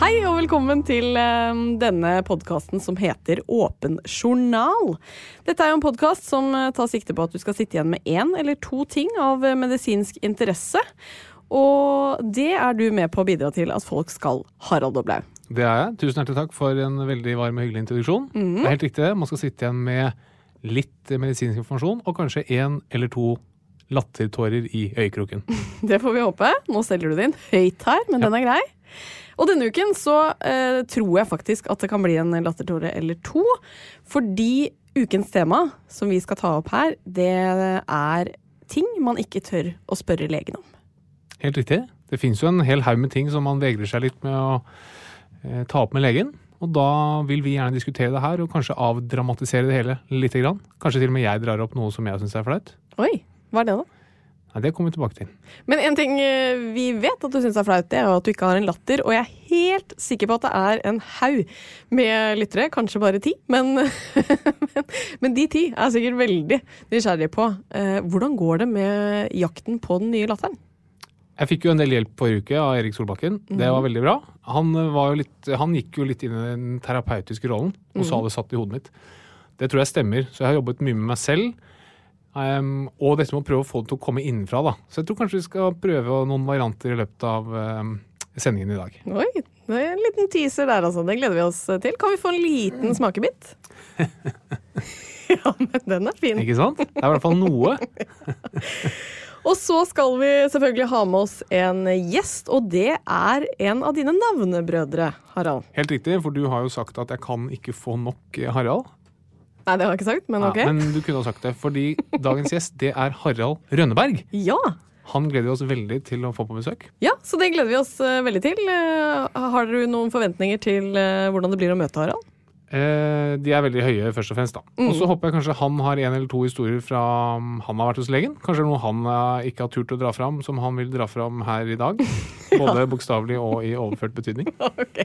Hei og velkommen til eh, denne podkasten som heter Åpen journal. Dette er jo en podkast som eh, tar sikte på at du skal sitte igjen med én eller to ting av eh, medisinsk interesse. Og det er du med på å bidra til at folk skal, Harald Oblaug. Det er jeg. Tusen hjertelig takk for en veldig varm og hyggelig introduksjon. Det er helt riktig. Man skal sitte igjen med litt medisinsk informasjon og kanskje én eller to lattertårer i øyekroken. Det får vi håpe. Nå selger du det inn høyt her, men den er grei. Og denne uken så eh, tror jeg faktisk at det kan bli en lattertåre eller to. Fordi ukens tema som vi skal ta opp her, det er ting man ikke tør å spørre legen om. Helt riktig. Det finnes jo en hel haug med ting som man vegrer seg litt med å eh, ta opp med legen. Og da vil vi gjerne diskutere det her, og kanskje avdramatisere det hele litt. Grann. Kanskje til og med jeg drar opp noe som jeg syns er flaut. Oi, hva er det da? Nei, det kommer vi tilbake til. Men en ting eh, vi vet at du syns er flaut, det er jo at du ikke har en latter. Og jeg er helt sikker på at det er en haug med lyttere, kanskje bare ti. Men, men, men de ti er sikkert veldig nysgjerrige på eh, hvordan går det med jakten på den nye latteren? Jeg fikk jo en del hjelp forrige uke av Erik Solbakken. Det var veldig bra. Han, var jo litt, han gikk jo litt inn i den terapeutiske rollen og sa det satt i hodet mitt. Det tror jeg stemmer. Så jeg har jobbet mye med meg selv. Um, og dette med å prøve å få det til å komme innenfra. da. Så jeg tror kanskje vi skal prøve noen varianter i løpet av um, sendingen i dag. Oi, det er en liten teaser der, altså. Det gleder vi oss til. Kan vi få en liten smakebit? ja, men den er fin. Ikke sant? Det er i hvert fall noe. Og så skal vi selvfølgelig ha med oss en gjest, og det er en av dine navnebrødre, Harald. Helt riktig, for du har jo sagt at jeg kan ikke få nok Harald. Nei, det har jeg ikke sagt, men ok. Ja, men du kunne ha sagt det, fordi dagens gjest det er Harald Rønneberg. Ja. Han gleder vi oss veldig til å få på besøk. ja, så det gleder vi oss eh, veldig til. Eh, har dere noen forventninger til eh, hvordan det blir å møte Harald? Eh, de er veldig høye, først og fremst. da. Og så håper jeg kanskje han har en eller to historier fra um, han har vært hos legen. Kanskje noe han ikke har turt å dra fram, som han vil dra fram her i dag. Både bokstavelig og i overført betydning. Ok.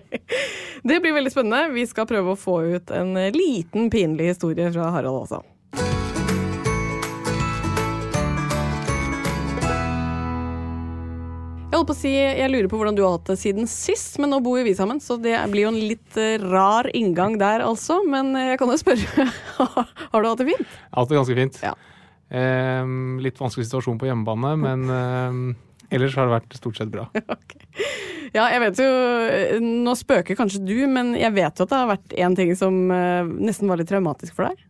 Det blir veldig spennende. Vi skal prøve å få ut en liten pinlig historie fra Harald også. Jeg holdt på å si, jeg lurer på hvordan du har hatt det siden sist, men nå bor jo vi sammen, så det blir jo en litt eh, rar inngang der, altså. Men eh, jeg kan jo spørre, har du hatt det fint? Jeg har hatt det ganske fint. Ja. Eh, litt vanskelig situasjon på hjemmebane, men eh, ellers har det vært stort sett bra. Okay. Ja, jeg vet jo Nå spøker kanskje du, men jeg vet jo at det har vært én ting som eh, nesten var litt traumatisk for deg.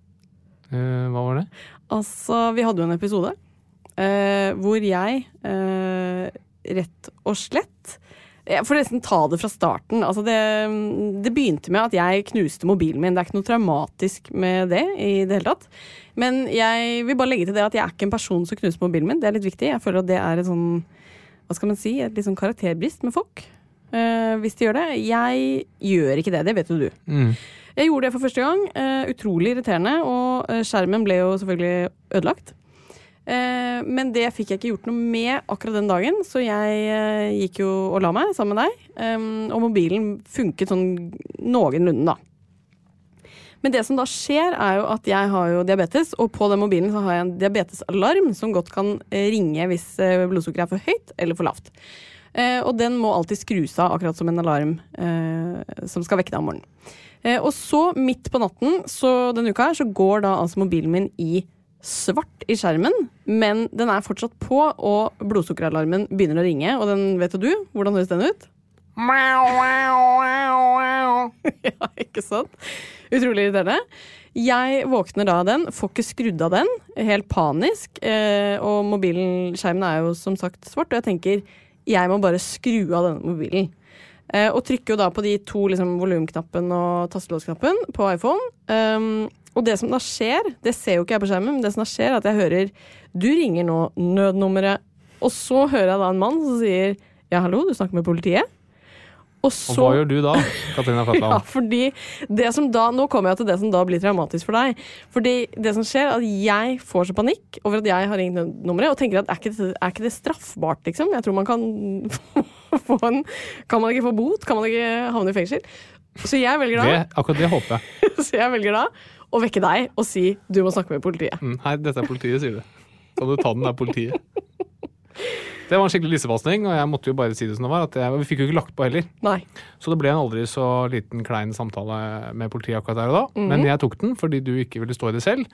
Uh, hva var det? Altså, vi hadde jo en episode uh, hvor jeg uh, rett og slett Jeg får nesten ta det fra starten. Altså det, det begynte med at jeg knuste mobilen min. Det er ikke noe traumatisk med det i det hele tatt. Men jeg vil bare legge til det at jeg er ikke en person som knuser mobilen min. Det er litt viktig. Jeg føler at det er et sånn hva skal man si, et litt sånn karakterbrist med folk. Uh, hvis de gjør det. Jeg gjør ikke det. Det vet jo du. Mm. Jeg gjorde det for første gang. Uh, utrolig irriterende. Og eh, skjermen ble jo selvfølgelig ødelagt. Uh, men det fikk jeg ikke gjort noe med akkurat den dagen, så jeg gikk jo og la meg sammen med deg. Um, og mobilen funket sånn noenlunde, da. Men det som da skjer, er jo at jeg har jo diabetes, og på den mobilen så har jeg en diabetesalarm som godt kan eh, ringe hvis eh, blodsukkeret er for høyt eller for lavt. Eh, og den må alltid skrus av, akkurat som en alarm som skal vekke deg om morgenen. Og så, midt på natten så denne uka her, så går da altså mobilen min i svart i skjermen, men den er fortsatt på, og blodsukkeralarmen begynner å ringe, og den vet jo du. Hvordan høres den ut? ja, ikke sant? Utrolig irriterende. Jeg våkner da av den, får ikke skrudd av den, helt panisk. Eh, og mobilskjermen er jo som sagt svart, og jeg tenker jeg må bare skru av denne mobilen. Eh, og trykker jo da på de to liksom, volumknappen og tastelåsknappen på iPhone. Um, og det som da skjer, det ser jo ikke jeg på skjermen, men det som da skjer, er at jeg hører Du ringer nå nødnummeret. Og så hører jeg da en mann som sier ja, hallo, du snakker med politiet. Og så Og hva gjør du da, Katrine ja, fordi det som da, Nå kommer jeg til det som da blir traumatisk for deg. Fordi det som skjer, er at jeg får så panikk over at jeg har ringt nummeret, og tenker at er ikke, det, er ikke det straffbart, liksom? Jeg tror man kan få en Kan man ikke få bot? Kan man ikke havne i fengsel? Så jeg velger da, Det, akkurat det håper jeg. så jeg velger da å vekke deg og si du må snakke med politiet. Mm, Hei, dette er politiet, sier du. Kan du ta den, det er politiet. Det var en skikkelig lissepasning, og jeg måtte jo bare si det som det var. At jeg, vi fikk jo ikke lagt på heller. Nei. Så det ble en aldri så liten klein samtale med politiet akkurat der og da. Mhm. Men jeg tok den fordi du ikke ville stå i det selv.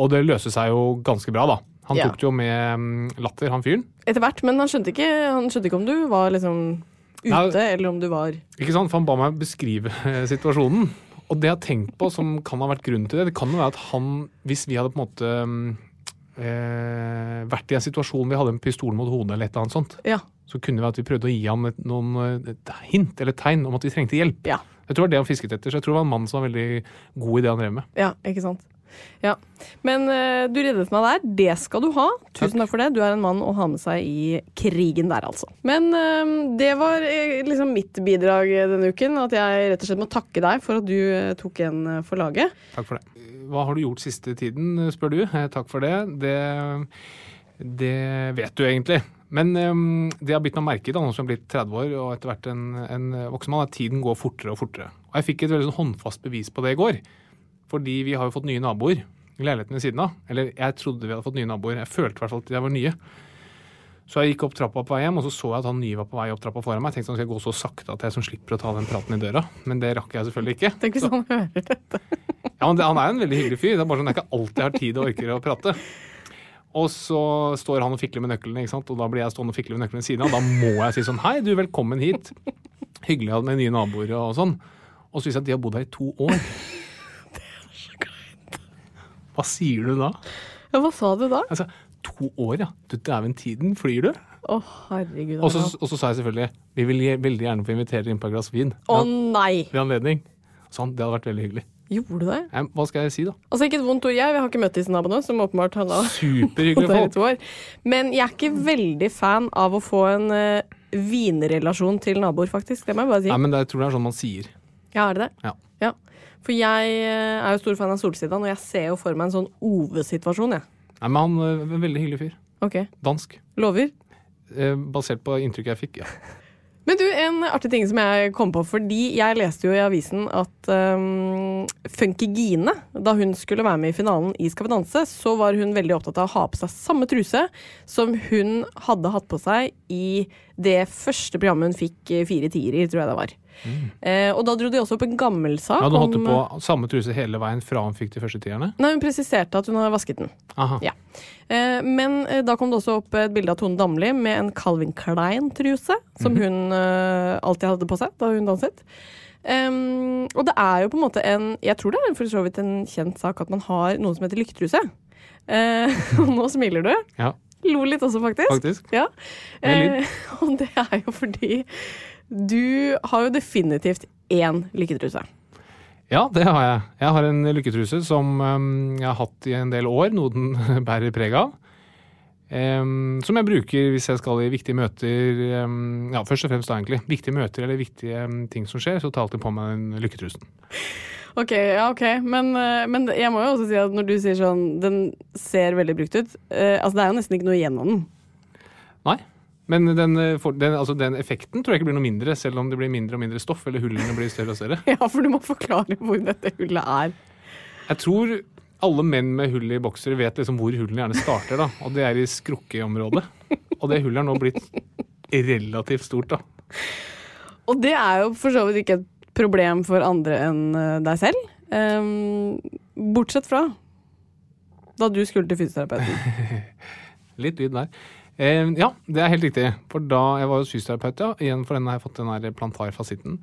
Og det løste seg jo ganske bra, da. Han Ja. tok det jo med mm, latter, han fyren. Etter hvert, men han skjønte, ikke, han skjønte ikke om du var liksom ute, Nei. eller om du var Ikke sant? For han ba meg beskrive situasjonen. Og det jeg har tenkt på som kan ha vært grunnen til det, det kan jo være at han, hvis vi hadde på en måte mm, eh, vært i en situasjon hvor vi hadde en pistol mot hodet eller et eller annet sånt, Ja. så kunne det være at vi prøvde å gi ham et, noen et hint eller tegn om at vi trengte hjelp. Ja. Jeg tror det var det han fisket etter, så jeg tror det var en mann som var veldig god i det han drev med. Ja, ikke sant. Ja. Men uh, du reddet meg der. Det skal du ha. Tusen takk for det. Du er en mann å ha med seg i krigen der, altså. Men uh, det var eh, liksom mitt bidrag denne uken. At jeg rett og slett må takke deg for at du tok en for laget. Takk for det. Hva har du gjort siste tiden, spør du. Takk for det. Det, det vet du egentlig. Men um, det jeg har bitt meg merke i, da, nå som jeg er blitt 30 år og etter hvert en, en voksen mann, er at tiden går fortere og fortere. Og jeg fikk et veldig sånn håndfast bevis på det i går. Fordi vi har jo fått nye naboer i leiligheten ved siden av. Eller jeg trodde vi hadde fått nye naboer. Jeg følte i hvert fall at de var nye. Så jeg gikk opp trappa på vei hjem, og så så jeg at han nye var på vei opp trappa foran meg. Jeg tenkte sånn, skal jeg gå så sakte at jeg som slipper å ta den praten i døra. Men det rakk jeg selvfølgelig ikke. Tenk hvis han hører dette. Ja, men det, Han er en veldig hyggelig fyr. Det er bare sånn, er ikke alltid jeg har tid og orker å prate. Og så står han og fikler med nøklene, ikke sant? og da blir jeg stående og fikle med nøklene ved siden av. Da må jeg si sånn Hei, du, velkommen hit. Hyggelig med nye naboer og sånn. Og så viser det at de har bodd her i to år. Hva sier du da? Ja, hva sa du da? Altså, To år, ja. Du dæven, tiden flyr, du. Å, herregud. Og så, og så sa jeg selvfølgelig vi vil veldig gjerne få invitere inn på et glass vin. Å oh, nei! Ved anledning. Sånn, det hadde vært veldig hyggelig. Gjorde du det? Eh, Hva skal jeg si, da? Altså, ikke et vondt ord, jeg. Vi har ikke møtt disse naboene, som åpenbart har Superhyggelige bodd folk. Men jeg er ikke veldig fan av å få en uh, vinrelasjon til naboer, faktisk. Det må jeg bare si. Nei, men det, jeg tror det er sånn man sier. Ja, er det det? Ja. Ja. For jeg eh, er jo stor fan av Solsidan, og jeg ser jo for meg en sånn Ove-situasjon, jeg. Nei, men han er en veldig hyggelig fyr. Ok. Dansk. Lover? Eh, basert på inntrykket jeg fikk, ja. Men du, en artig ting som jeg kom på, fordi jeg leste jo i avisen at um, Funky Gine, da hun skulle være med i finalen i Skal vi danse, så var hun veldig opptatt av å ha på seg samme truse som hun hadde hatt på seg i det første programmet hun fikk eh, fire tiere i, tror jeg det var. Eh, og da dro de også opp en gammel sak Ja, hun holdt om på samme truse hele veien fra hun fikk de første tierne? Nei, hun presiserte at hun hadde vasket den. Aha. Ja. Eh, men eh, da kom det også opp et bilde av Tone Damli med en Calvin Klein-truse, som Mhm. hun eh, alltid hadde på seg da hun danset. Um, og det er jo på en måte en Jeg tror det er for så vidt en kjent sak at man har noe som heter lykketruse. Uh, og nå smiler du. Ja, Lo litt også, faktisk. faktisk. Ja. Eh, og det er jo fordi du har jo definitivt én lykketruse. Ja, det har jeg. Jeg har en lykketruse som um, jeg har hatt i en del år, noe den bærer preg av. Um, som jeg bruker hvis jeg skal i viktige møter. um, ja, først og fremst da egentlig. Viktige møter eller viktige ting som skjer, så tar jeg alltid på meg den lykketrusen. Ok, ja, ok. Men, eh, men jeg må jo også si at når du sier sånn Den ser veldig brukt ut. eh, altså Det er jo nesten ikke noe igjen av den. Nei. Men den, eh, den, altså den effekten tror jeg ikke blir noe mindre, selv om det blir mindre og mindre stoff, eller hullene blir større og større. Ja, for du må forklare hvor dette hullet er. Jeg tror alle menn med hull i boksere vet liksom hvor hullene gjerne starter, da. Og det er i skrukkeområdet. Og det hullet er nå blitt relativt stort, da. Og det er jo for så vidt ikke et problem for andre enn eh, deg selv. Um, bortsett fra da du skulle til fysioterapeuten. Litt lyd der. Eh, ja, det er helt riktig. For da jeg var hos fysioterapeut, ja, igjen for den har jeg fått den her plantarfasitten.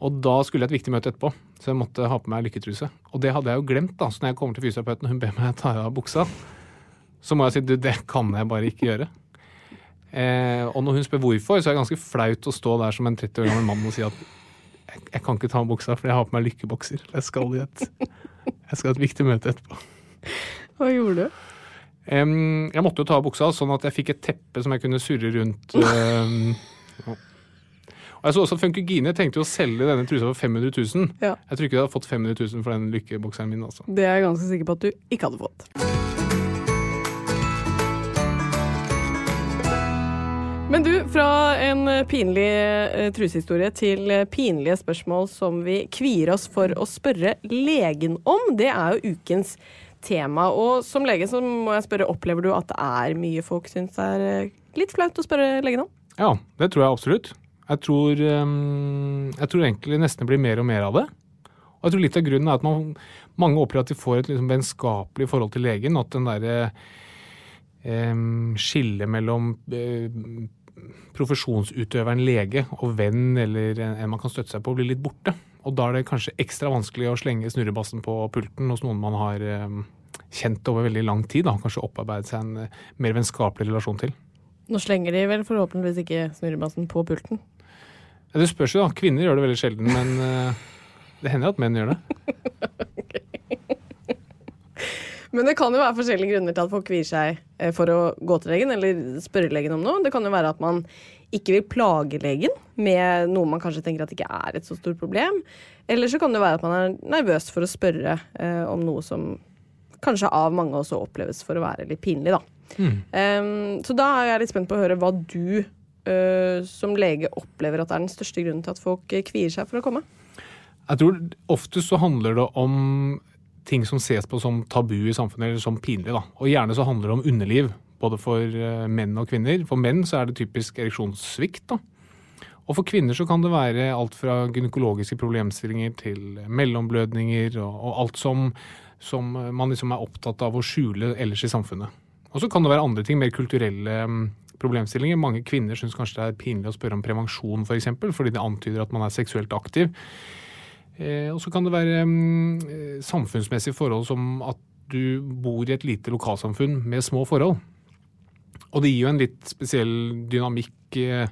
Og da skulle jeg et viktig møte etterpå, så jeg måtte ha på meg lykketruse. Og det hadde jeg jo glemt, da. Så når jeg kommer til fysioterapeuten og hun ber meg ta av buksa, så må jeg si du, det kan jeg bare ikke gjøre. Eh, og når hun spør hvorfor, så er det ganske flaut å stå der som en 30 år gammel mann og si at jeg, jeg kan ikke ta av buksa, for jeg har på meg lykkebokser. Jeg skal i et, jeg skal i et viktig møte etterpå. Hva gjorde du? Um, jeg måtte jo ta av buksa, sånn at jeg fikk et teppe som jeg kunne surre rundt. Um, ja. og jeg så også at Funkygine tenkte jo å selge denne trusa for 500 000. Ja. Jeg tror ikke jeg hadde fått 500 000 for den lykkebokseren min. altså. Det er jeg ganske sikker på at du ikke hadde fått. Men du, fra en pinlig eh, trusehistorie til eh, pinlige spørsmål som vi kvier oss for å spørre legen om. Det er jo ukens tema. Og som lege så må jeg spørre, opplever du at det er mye folk syns er eh, litt flaut å spørre legen om? Ja, det tror jeg absolutt. Jeg tror, jeg tror egentlig nesten blir mer og mer av det. Og jeg tror litt av grunnen er at man, mange opplever at de får et liksom vennskapelig forhold til legen. At den derre em, skillet mellom eh, profesjonsutøveren lege og venn eller en, man kan støtte seg på, blir litt borte. Og da er det kanskje ekstra vanskelig å slenge snurrebassen på pulten hos noen man har kjent over veldig lang tid. Da. Kanskje opparbeidet seg en eh, mer vennskapelig relasjon til. Nå slenger de vel forhåpentligvis ikke snurrebassen på pulten. Det spørs jo, da. Kvinner gjør det veldig sjelden, men eh, det hender at menn gjør det. Men det kan jo være forskjellige grunner til at folk kvier seg eh, for å gå til legen eller spørre legen om noe. Det kan jo være at man ikke vil plage legen med noe man kanskje tenker at ikke er et så stort problem. Eller så kan det være at man er nervøs for å spørre eh, om noe som kanskje av mange også oppleves for å være litt pinlig, da. Em, så da er jeg litt spent på å høre hva du uh, som lege opplever at er den største grunnen til at folk eh, kvier seg for å komme. Jeg tror ofte så handler det om ting som ses på som tabu i samfunnet, eller som pinlig. da. Og gjerne så handler det om underliv, både for eh, menn og kvinner. For menn så er det typisk ereksjonssvikt. da. Og for kvinner så kan det være alt fra gynekologiske problemstillinger til mellomblødninger og, og alt som, som man liksom er opptatt av å skjule ellers i samfunnet. Og så kan det være andre ting, mer kulturelle mm, problemstillinger. Mange kvinner syns kanskje det er pinlig å spørre om prevensjon, f.eks., for fordi det antyder at man er seksuelt aktiv. Eh, og så kan det være mm, eh, samfunnsmessige forhold som at du bor i et lite lokalsamfunn med små forhold. Og det gir jo en litt spesiell dynamikk eh,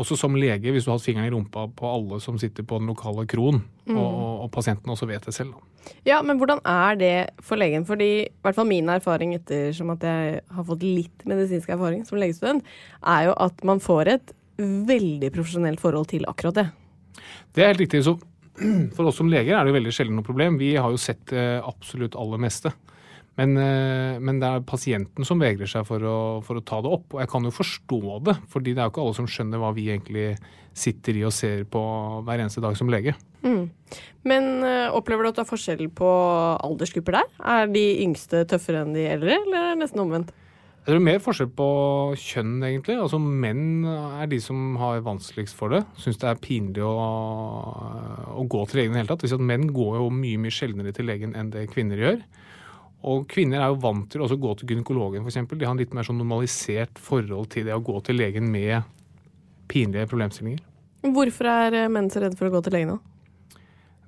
også som lege, hvis du har hatt fingeren i rumpa på alle som sitter på den lokale kroen, og, og, og pasienten også vet det selv. Da. Ja, men hvordan er det for legen? Fordi i hvert fall min erfaring ettersom at jeg har fått litt medisinsk erfaring som legestudent, er jo at man får et veldig profesjonelt forhold til akkurat det. Det er helt riktig. Så for oss som leger er det jo veldig sjelden noe problem. Vi har jo sett det absolutt aller meste. Men, eh, men det er pasienten som vegrer seg for å, for å ta det opp. Og jeg kan jo forstå det, fordi det er jo ikke alle som skjønner hva vi egentlig sitter i og ser på hver eneste dag som lege. Men øh, opplever du at det er forskjell på aldersgrupper der? Er de yngste tøffere enn de eldre, eller er det nesten omvendt? Det er mer forskjell på kjønn, egentlig. Altså Menn er de som har vanskeligst for det. Syns det er pinlig å, å gå til legen i det hele tatt. Det at menn går jo mye mye sjeldnere til legen enn det kvinner gjør. Og kvinner er jo vant til å gå til gynekologen, f.eks. De har en litt mer sånn normalisert forhold til det å gå til legen med pinlige problemstillinger. Hvorfor er menn så redde for å gå til legen da?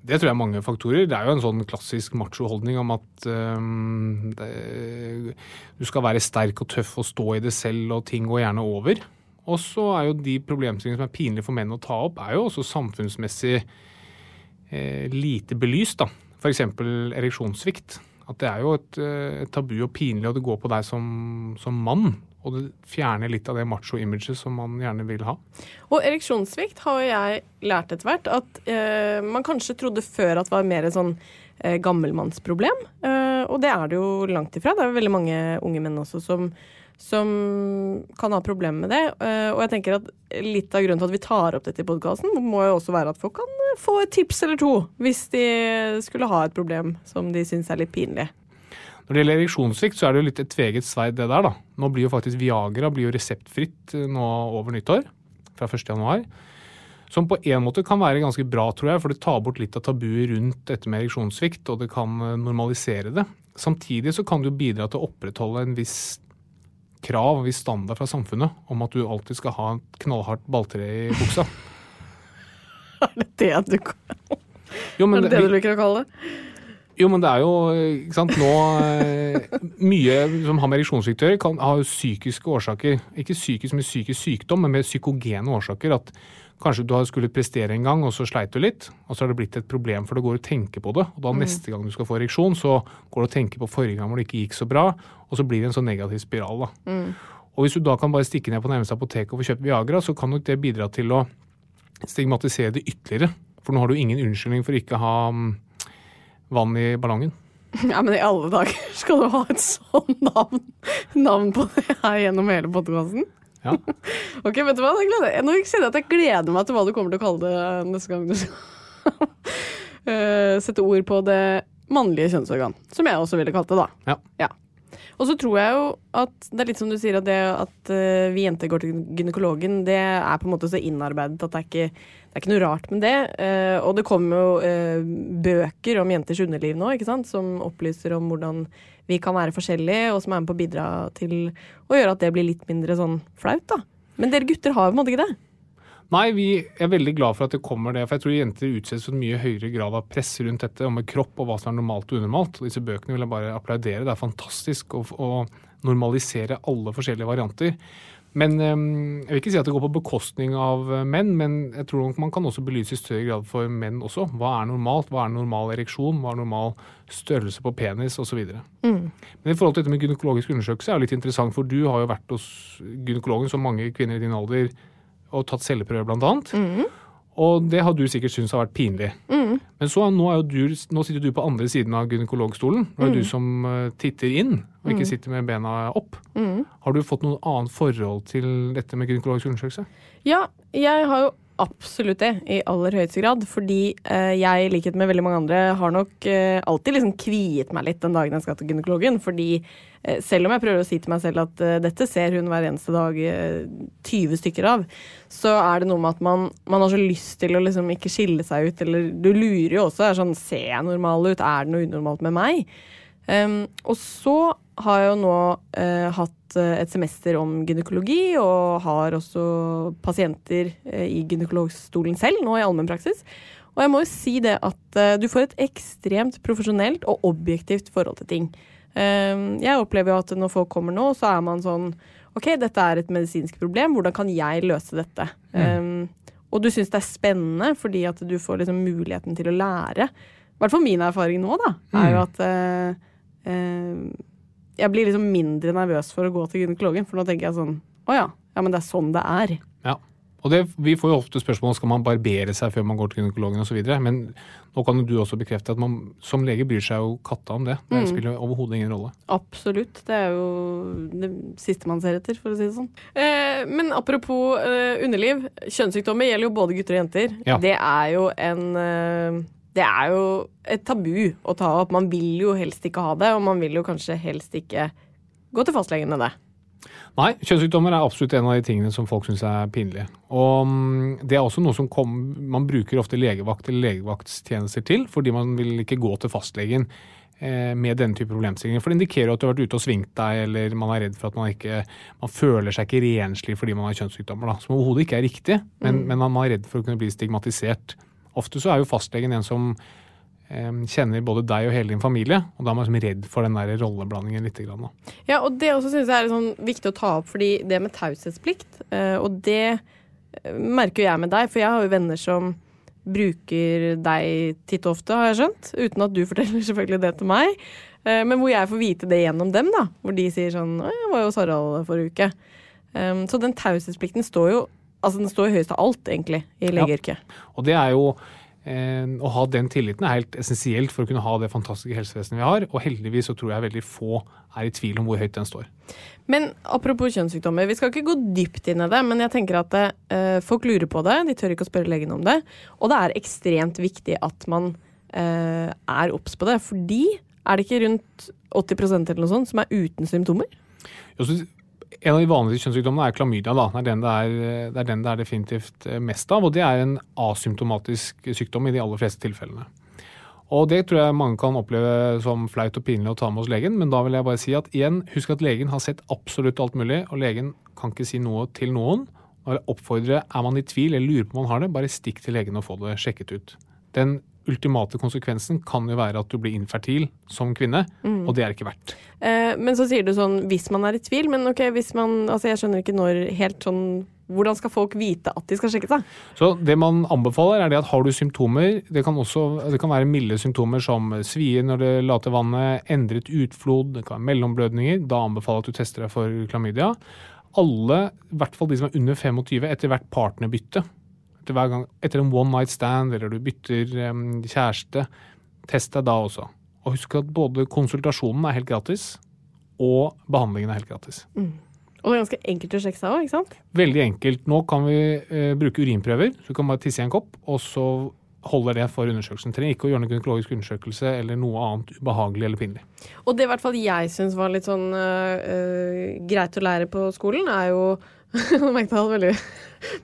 Det tror jeg er mange faktorer. Det er jo en sånn klassisk macho-holdning om at um, det, du skal være sterk og tøff og stå i det selv, og ting går gjerne over. Og så er jo de problemstillingene som er pinlige for menn å ta opp, er jo også samfunnsmessig eh, lite belyst. da. F.eks. ereksjonssvikt. At det er jo et, eh, et tabu og pinlig, og det går på deg som, som mann. Og det fjerner litt av det macho-imaget som man gjerne vil ha. Og ereksjonssvikt har jeg lært etter hvert at eh, man kanskje trodde før at det var mer sånn eh, gammelmannsproblem. Eh, og det er det jo langt ifra. Det er jo veldig mange unge menn også som, som kan ha problemer med det. Eh, og jeg tenker at litt av grunnen til at vi tar opp dette i podkasten, må jo også være at folk kan eh, få et tips eller to hvis de skulle ha et problem som de syns er litt pinlig. Når det gjelder ereksjonssvikt, så er det jo litt et tveget sverd det der, da. Nå blir jo faktisk Viagra blir jo reseptfritt eh, nå over nyttår, fra 1. januar. Som på en måte kan være ganske bra, tror jeg, for det tar bort litt av tabuet rundt dette med ereksjonssvikt, og det kan eh, normalisere det. Samtidig så kan det jo bidra til å opprettholde en viss krav, en viss standard fra samfunnet om at du alltid skal ha et knallhardt balltre i buksa. Er det det du, Jo, men er det, det- det du liker å kalle det? Jo, men det er jo ikke sant, nå eh, Mye som har med ereksjonssvikt kan ha psykiske årsaker. Ikke psykisk med psykisk sykdom, men med psykogene årsaker. At kanskje du har skulle prestere en gang, og så sleit du litt. Og så har det blitt et problem, for det går å tenke på det. Og da neste gang du skal få ereksjon, så går det å tenke på forrige gang hvor det ikke gikk så bra. Og så blir det en sånn negativ spiral. da. Og hvis du da kan bare stikke ned på nærmeste apotek og få kjøpt Viagra, så kan nok det bidra til å stigmatisere det ytterligere. For nå har du ingen unnskyldning for ikke å ha mm, vann i ballongen. Ja, men i alle dager skal du ha et sånn navn, navn på det her gjennom hele podkasten? Ja. Ok, vet du hva? Jeg gleder, nå kjenner jeg at jeg gleder meg til hva du kommer til å kalle det neste gang du skal eh, sette ord på det mannlige kjønnsorgan. Som jeg også ville kalt det, da. Ja. Ja. Og så tror jeg jo at det er litt som du sier, at det at eh, vi jenter går til gynekologen, det er på en måte så innarbeidet at det er ikke, det er ikke noe rart med det. Eh, og det kommer jo eh, bøker om jenters underliv nå, ikke sant, som opplyser om hvordan vi kan være forskjellige, og som er med på å bidra til å gjøre at det blir litt mindre sånn flaut, da. Men dere gutter har jo på en måte ikke det. Nei, vi er veldig glad for at det kommer det. For jeg tror jenter utsettes for en mye høyere grad av press rundt dette, og med kropp og hva som er normalt og unormalt. Og disse bøkene vil jeg bare applaudere. Det er fantastisk å, å normalisere alle forskjellige varianter. Men eh, jeg vil ikke si at det går på bekostning av eh, menn, men jeg tror nok man kan også belyse i større grad for menn også. Hva er normalt? Hva er normal ereksjon? Hva er normal størrelse på penis? Osv. Men i forhold til dette med gynekologisk undersøkelse er det litt interessant, for du har jo vært hos gynekologen, som mange kvinner i din alder, og tatt celleprøver blant annet. Og det har du sikkert syntes har vært pinlig. Men så, nå, er du, nå sitter du på andre siden av gynekologstolen. Nå er det du som eh, titter inn, og ikke sitter med bena opp. Har du fått noe annet forhold til dette med gynekologisk undersøkelse? Ja, jeg har jo absolutt det, i aller høyeste grad. Fordi eh, jeg, i likhet med veldig mange andre, har nok eh, alltid liksom kviet meg litt den dagen jeg skal til gynekologen. Fordi eh, selv om jeg prøver å si til meg selv at eh, dette ser hun hver eneste dag eh, 20 stykker av, så er det noe med at man, man har så lyst til å liksom ikke skille seg ut. Eller du lurer jo også. Er sånn, Ser jeg normal ut? Er det noe unormalt med meg? Um, og så har jeg jo nå uh, hatt eh, et semester om gynekologi, og har også pasienter uh, i gynekologstolen selv, nå i allmennpraksis. Og jeg må jo si det at uh, du får et ekstremt profesjonelt og objektivt forhold til ting. Um, jeg opplever jo at når folk kommer nå, så er man sånn OK, dette er et medisinsk problem, hvordan kan jeg løse dette? Um, og du syns det er spennende fordi at du får liksom muligheten til å lære. I hvert fall min erfaring nå, da, er jo at eh, eh, jeg blir liksom mindre nervøs for å gå til gynekologen, for nå tenker jeg sånn Å ja, ja, men det er sånn det er. Ja. Og det, Vi får jo ofte spørsmål skal man barbere seg før man går til gynekologen osv. Men nå kan jo du også bekrefte at man som lege bryr seg jo katta om det. Det spiller overhodet ingen rolle. Absolutt. Det er jo det siste man ser etter, for å si det sånn. Eh, men apropos eh, underliv. Kjønnssykdommer gjelder jo både gutter og jenter. Ja. Det er jo en eh, Det er jo et tabu å ta opp. Man vil jo helst ikke ha det, og man vil jo kanskje helst ikke gå til fastlegen med det. Nei, kjønnssykdommer er absolutt en av de tingene som folk syns er pinlige. Og mm, det er også noe som kom, man bruker ofte legevakt eller legevaktstjenester til, fordi man vil ikke gå til fastlegen eh, med denne type problemstillinger. For det indikerer at du har vært ute og svingt deg, eller man er redd for at man ikke man føler seg ikke renslig fordi man har kjønnssykdommer. Da. Som overhodet ikke er riktig, men, men man er redd for å kunne bli stigmatisert. Ofte så er jo fastlegen en som eh, kjenner både deg og hele din familie, og da er man liksom redd for den der rolleblandingen litt. Ja, og det også synes jeg er sånn viktig å ta opp, fordi det med taushetsplikt, eh, og det eh, merker jo jeg med deg, for jeg har jo venner som bruker deg titt og ofte, har jeg skjønt, uten at du forteller selvfølgelig det til meg, men hvor jeg får vite det gjennom dem, da, hvor de sier sånn «Å, 'Jeg var jo hos Harald forrige uke'. Så den taushetsplikten står jo Altså, den står høyest av alt, egentlig, i legeyrket. Ja. Og det er jo Eh, Å ha den tilliten er helt essensielt for å kunne ha det fantastiske helsevesenet vi har. Og heldigvis så tror jeg veldig få er i tvil om hvor høyt den står. Men apropos kjønnssykdommer, vi skal ikke gå dypt inn i det, men jeg tenker at eh, folk lurer på det, de tør ikke å spørre legen om det. Og det er ekstremt viktig at man eh, er obs på det, fordi er det ikke rundt 80% eller noe sånt som er uten symptomer? Ja, så En av de vanligste kjønnssykdommene er klamydia. Det er, er, det er den det er definitivt eh, mest av. Og det er en asymptomatisk sykdom i de aller fleste tilfellene. Og det tror jeg mange kan oppleve som flaut og pinlig å ta med hos legen, men da vil jeg bare si at igjen, husk at legen har sett absolutt alt mulig, og legen kan ikke si noe til noen. Og oppfordrer, er man i tvil eller lurer på om man har det, bare stikk til legen og få det sjekket ut. Den ultimate konsekvensen kan jo være at du blir infertil som kvinne, og det er ikke verdt. Eh, men så sier du sånn hvis man er i tvil, men ok, hvis man Altså jeg skjønner ikke når helt sånn Hvordan skal folk vite at de skal sjekke seg? Så det man anbefaler er det at har du symptomer, det kan, også, det kan være milde symptomer som svie når det later vannet, endret utflod, det kan være mellomblødninger, da anbefaler jeg at du tester deg for klamydia. Alle, i hvert fall de som er under 25, etter hvert partnerbytte, etter, hver gang, etter en one night stand eller du bytter um, kjæreste, test deg da også. Og husk at både konsultasjonen er helt gratis, og behandlingen er helt gratis. Og det er ganske enkelt å sjekke seg òg, ikke sant? Veldig enkelt. Nå kan vi uh, bruke urinprøver. Så du kan bare tisse i en kopp, og så holder det for undersøkelsen. Trenger ikke å gjøre noen gynekologisk undersøkelse eller noe annet ubehagelig eller pinlig. Og det i hvert fall jeg syns var litt sånn uh, greit å lære på skolen, er jo Nå merket jeg veldig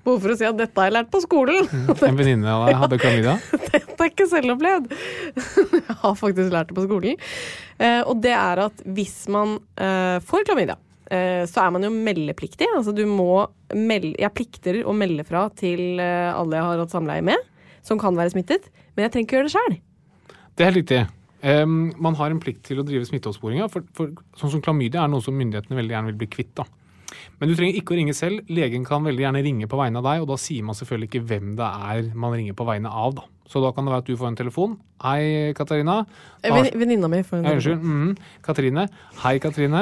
behov for å si at dette har jeg lært på skolen. En venninne av deg hadde klamydia. Dette er ikke selvopplevd. Jeg har faktisk lært det på skolen. Eh, og det er at hvis man eh, får klamydia, eh, så er man jo meldepliktig. Altså du må melde Jeg plikter å melde fra til alle jeg har hatt samleie med, som kan være smittet. Men jeg trenger ikke gjøre det sjøl. Det er helt riktig. Um, man har en plikt til å drive smitteoppsporinga. For, for sånn som klamydia er noe som myndighetene veldig gjerne vil bli kvitt. da. Men du trenger ikke å ringe selv. Legen kan veldig gjerne ringe på vegne av deg, og da sier man selvfølgelig ikke hvem det er man ringer på vegne av. da. Så da kan det være at du får en telefon. Hei, Katarina. Har- Venninna mi får en telefon. Unnskyld. Mm, Katrine. Hei, Katrine.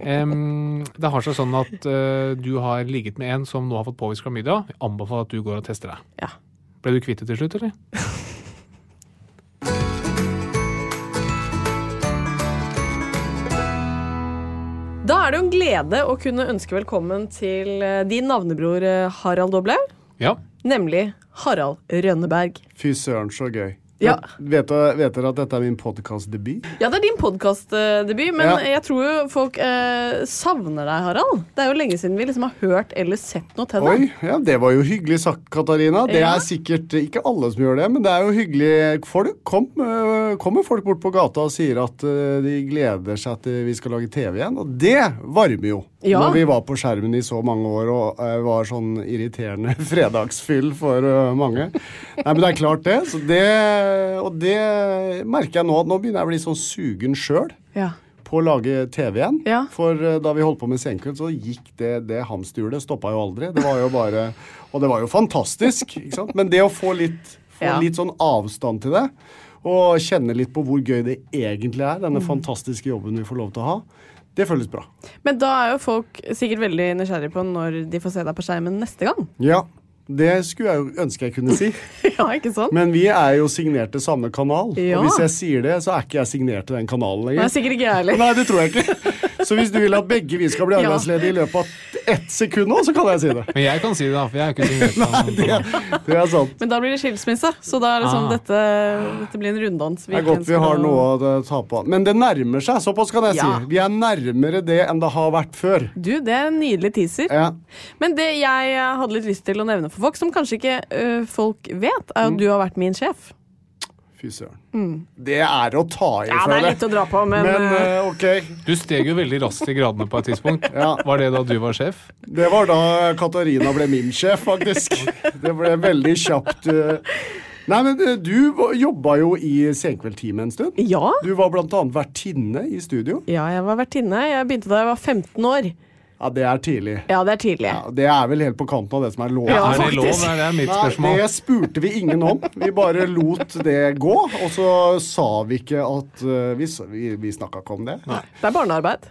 um, det har seg sånn at uh, du har ligget med en som nå har fått påvist klamydia. Jeg anbefaler at du går og tester deg. Ja. Ble du kvitt det til slutt, eller? Da er det jo en glede å kunne ønske velkommen til eh, din navnebror eh, Harald Doble. Ja. nemlig Harald Rønneberg. Fy søren, så gøy. Ja. Vet, dere- at dette er min podkastdebut? Ja, det er din podkastdebut, men Ja. jeg tror jo folk eh, savner deg, Harald. Det er jo lenge siden vi liksom har hørt eller sett noe til deg. Oi, ja, det var jo hyggelig sagt, Katarina. Det Ja. er sikkert ikke alle som gjør det, men det er jo hyggelig. Folk, kom, øh, kommer folk bort på gata og sier at øh, de gleder seg til vi skal lage TV igjen, og det varmer jo. Ja. Når vi var på skjermen i så mange år og øh, var sånn irriterende fredagsfyll for øh, mange. Nei, men det er klart det. Så det. Og det merker jeg nå. at Nå begynner jeg å bli sånn sugen sjøl Ja. på å lage TV igjen. Ja. For eh, da vi holdt på med Senkveld, så gikk det, det hamsterhjulet. Stoppa jo aldri. Det var jo bare Og det var jo fantastisk, ikke sant. Men det å få litt, få litt sånn avstand til det, og kjenne litt på hvor gøy det egentlig er, denne Mm. fantastiske jobben vi får lov til å ha, det føles bra. Men da er jo folk sikkert veldig nysgjerrige på når de får se deg på skjermen neste gang. Ja. Det skulle jeg jo ønske jeg kunne si. ja, ikke sant? Men vi er jo signert til samme kanal. Ja. Og hvis jeg sier det, så er ikke jeg signert til den kanalen lenger. er sikkert ikke jeg heller. Nei, det tror jeg ikke. Så hvis du vil at begge vi skal bli arbeidsledige i løpet av ett sekund nå, så kan jeg si det. Men jeg kan si det, da, for jeg er ikke signert. Det er, det er sant. Men da blir det skilsmisse, så da er det sånn Ah. dette, dette blir en runddans. Det er godt vi har noe å eh, ta på. Men det nærmer seg, såpass kan jeg Ja. si. Vi er nærmere det enn det har vært før. Du, det er en nydelig teaser. Ja. Men det jeg hadde litt lyst til å nevne for folk, som kanskje ikke ø, folk vet, er at du har vært min sjef. Fy søren. Det er å ta i, Mm. Ja, det er litt å dra på, men, Men eh, ok. Du steg jo veldig raskt i gradene på et tidspunkt. Ja. Var det da du var sjef? Det var da Katarina ble min sjef, faktisk. Det ble veldig kjapt. eh. Nei, men du jobba jo i Senkveld-teamet en stund. ja. Du var annet vertinne i studio. ja, jeg var vertinne. Jeg begynte da jeg var 15 år. Ja, det er tidlig. Ja, det er tidlig. Ja, det er vel helt på kanten av det som er lov. Ja, er det lov? Det Er det mitt Nei, det spurte vi ingen om. Vi bare lot det gå. Og så sa vi ikke at uh, Vi, vi, vi snakka ikke om det. Nei. Det er barnearbeid.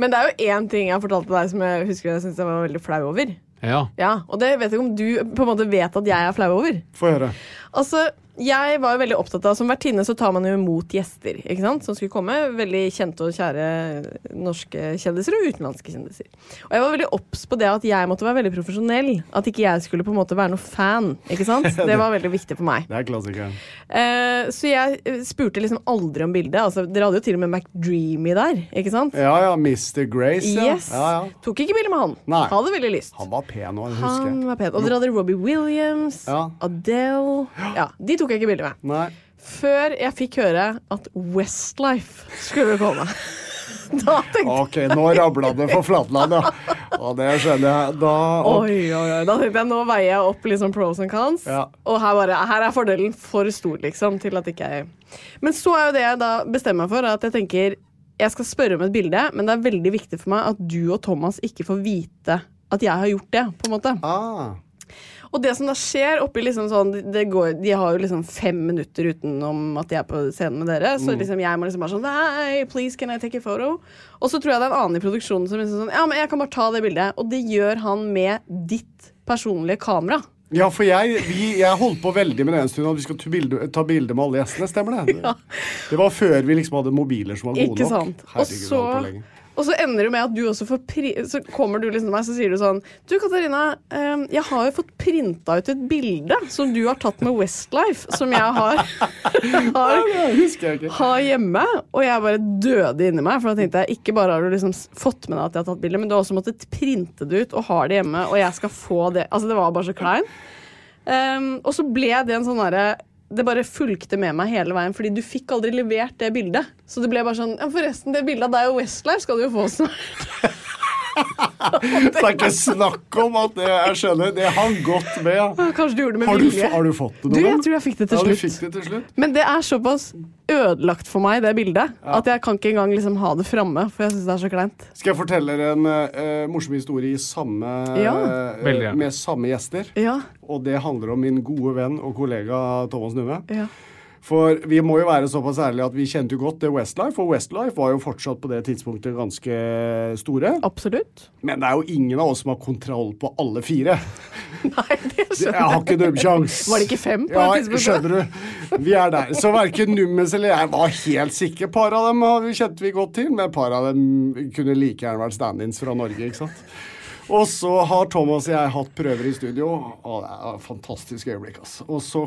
Men det er jo én ting jeg har fortalt til deg som jeg husker jeg syntes jeg var veldig flau over. Ja. Ja, Og det vet jeg ikke om du på en måte vet at jeg er flau over. Få høre. Altså, jeg var jo veldig opptatt av Som vertinne så tar man jo imot gjester ikke sant? som skulle komme. Veldig kjente og kjære norske kjendiser og utenlandske kjendiser. Og jeg var veldig obs på det at jeg måtte være veldig profesjonell. At ikke jeg skulle på en måte være noe fan. ikke sant? Det var veldig viktig for meg. Det er klassikeren. Eh, så jeg eh, spurte liksom aldri om bildet. Altså, dere hadde jo til og med McDreamy der. ikke sant? Ja ja, Mr. Grace. Ja. Yes. Ja, ja. Tok ikke bilde med han. Nei. Hadde veldig lyst. Han var pen òg, husker Han jeg. Og dere hadde Robbie Williams. Adele Ja, De tok jeg ikke bilde med. Nei. Før jeg fikk høre at Westlife skulle komme. Da tenkte jeg Ok, nå rabla det for Flatland, ja. Og det skjønner jeg. Da Oi, oi, oi. Da tenkte jeg nå veier jeg opp liksom pros and cons. Ja. Og her, bare, her er fordelen for stor, liksom. Til at ikke jeg Men så er jo det jeg da bestemmer meg for, at jeg tenker jeg skal spørre om et bilde, men det er veldig viktig for meg at du og Thomas ikke får vite at jeg har gjort det. på en måte. ah. Og det som da skjer oppi liksom sånn det går, De har jo liksom fem minutter utenom at de er på scenen med dere. Så liksom jeg må liksom bare sånn Nei, please, can I take a photo? Og så tror jeg det er en annen i produksjonen som liksom sånn Ja, men jeg kan bare ta det bildet. Og det gjør han med ditt personlige kamera. Ja, for jeg, vi, jeg holdt på veldig med det en stund at vi skal ta bilde, ta bilde med alle gjestene. Stemmer det? Ja. Det var før vi liksom hadde mobiler som var gode Ikke nok. Herregud, Og så, og så ender det med at du også får pri Så kommer du liksom til meg så sier du sånn Du, Katarina, ehm, jeg har jo fått printa ut et bilde som du har tatt med Westlife, som jeg har, har Det husker jeg ikke. ha hjemme. Og jeg bare døde inni meg. For da tenkte jeg ikke bare har du liksom fått med deg at jeg har tatt bilde, men du har også måttet printe det ut og har det hjemme, og jeg skal få det. Altså, det var bare så klein. Um, og så ble det en sånn derre det bare fulgte med meg hele veien, fordi du fikk aldri levert det bildet. Så det ble bare sånn Ja, forresten, det bildet av deg og Westlife skal du jo få snart. Så det er ikke snakk om at det Jeg skjønner, det hang godt med. Kanskje du gjorde det med Har du, vilje. har du fått det Du, gang? jeg tror jeg fikk det til Ja, fikk det til slutt. Men det er såpass ødelagt for meg, det bildet, at jeg kan ikke engang liksom ha det framme, for jeg syns det er så kleint. Skal jeg fortelle dere en uh, morsom historie i samme, Ja. uh, med samme gjester? Ja, Og det handler om min gode venn og kollega Thomas Numme. For vi må jo være såpass ærlige at vi kjente jo godt det Westlife, og Westlife var jo fortsatt på det tidspunktet ganske store. Absolutt. Men det er jo ingen av oss som har kontroll på alle fire. Nei, det skjønner Jeg Jeg har ikke nubbsjans. Var det ikke fem på ja, det tidspunktet? skjønner du. Vi er der. Så verken Nummes eller jeg var helt sikre. Par av dem kjente vi godt til, men et par av dem kunne like gjerne vært stand-ins fra Norge. ikke sant? Og så har Thomas og jeg hatt prøver i studio. Å, det er et fantastisk øyeblikk, altså. Og så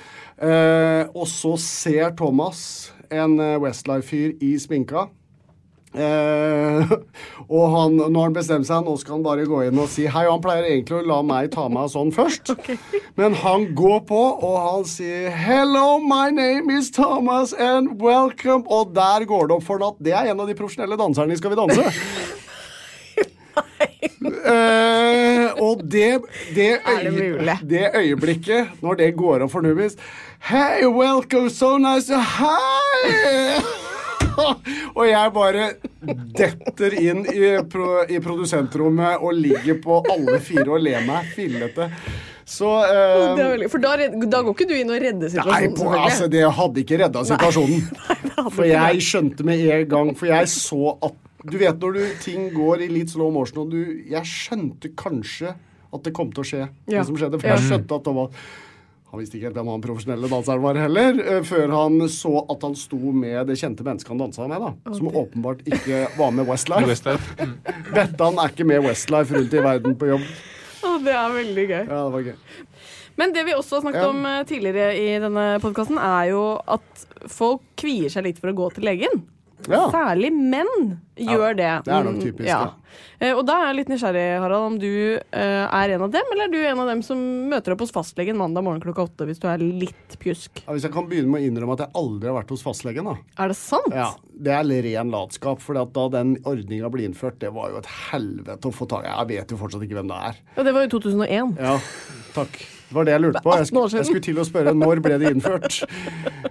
Eh, og så ser Thomas en eh, Westlife-fyr i sminka. Eh, og han, når han bestemmer seg, nå skal han bare gå inn og si hei. Han pleier egentlig å la meg ta meg sånn først. Men han går på, og han sier 'Hello, my name is Thomas, and welcome'. Og der går det opp for natt. at det er en av de profesjonelle danserne i Skal vi danse. Eh, og det, det, øye, det øyeblikket, når det går opp for Nubis Hey, welcome, so nice to Hei! og jeg bare detter inn i, pro, i produsentrommet og ligger på alle fire og ler meg fillete. Så Det veldig, for da, da går ikke du inn og redder Nei, situasjonen, på, altså, det hadde ikke redda situasjonen. For jeg skjønte med en gang For jeg så at Du vet når du, ting går i litt slow motion, og du Jeg skjønte kanskje at det kom til å skje, Ja. det som skjedde. For jeg skjønte at Thomas Han visste ikke helt hvem han profesjonelle danseren var heller, eh, før han så at han sto med det kjente mennesket han dansa med, da. Som åpenbart ikke var med Westlife. Westlife. Mm. Bettan er ikke med Westlife rundt i verden på jobb. Å, det er veldig gøy. Ja, det var gøy. Men det vi også har snakket Ja. om eh, tidligere i denne podkasten, er jo at folk kvier seg litt for å gå til legen. Ja. Særlig menn gjør det. det er nok typisk, Ja. ja. Eh, Og da er jeg litt nysgjerrig, Harald, om du eh, er en av dem, eller er du en av dem som møter opp hos fastlegen mandag morgen klokka åtte hvis du er litt pjusk? Ja, hvis jeg kan begynne med å innrømme at jeg aldri har vært hos fastlegen, da. Er det sant? Ja, Det er ren latskap. For da den ordninga ble innført, det var jo et helvete å få tak i. Jeg vet jo fortsatt ikke hvem det er. Ja, det var jo 2001. Ja, takk. Det var det jeg lurte på. Jeg 18 år skulle, jeg skulle til å spørre når ble det innført.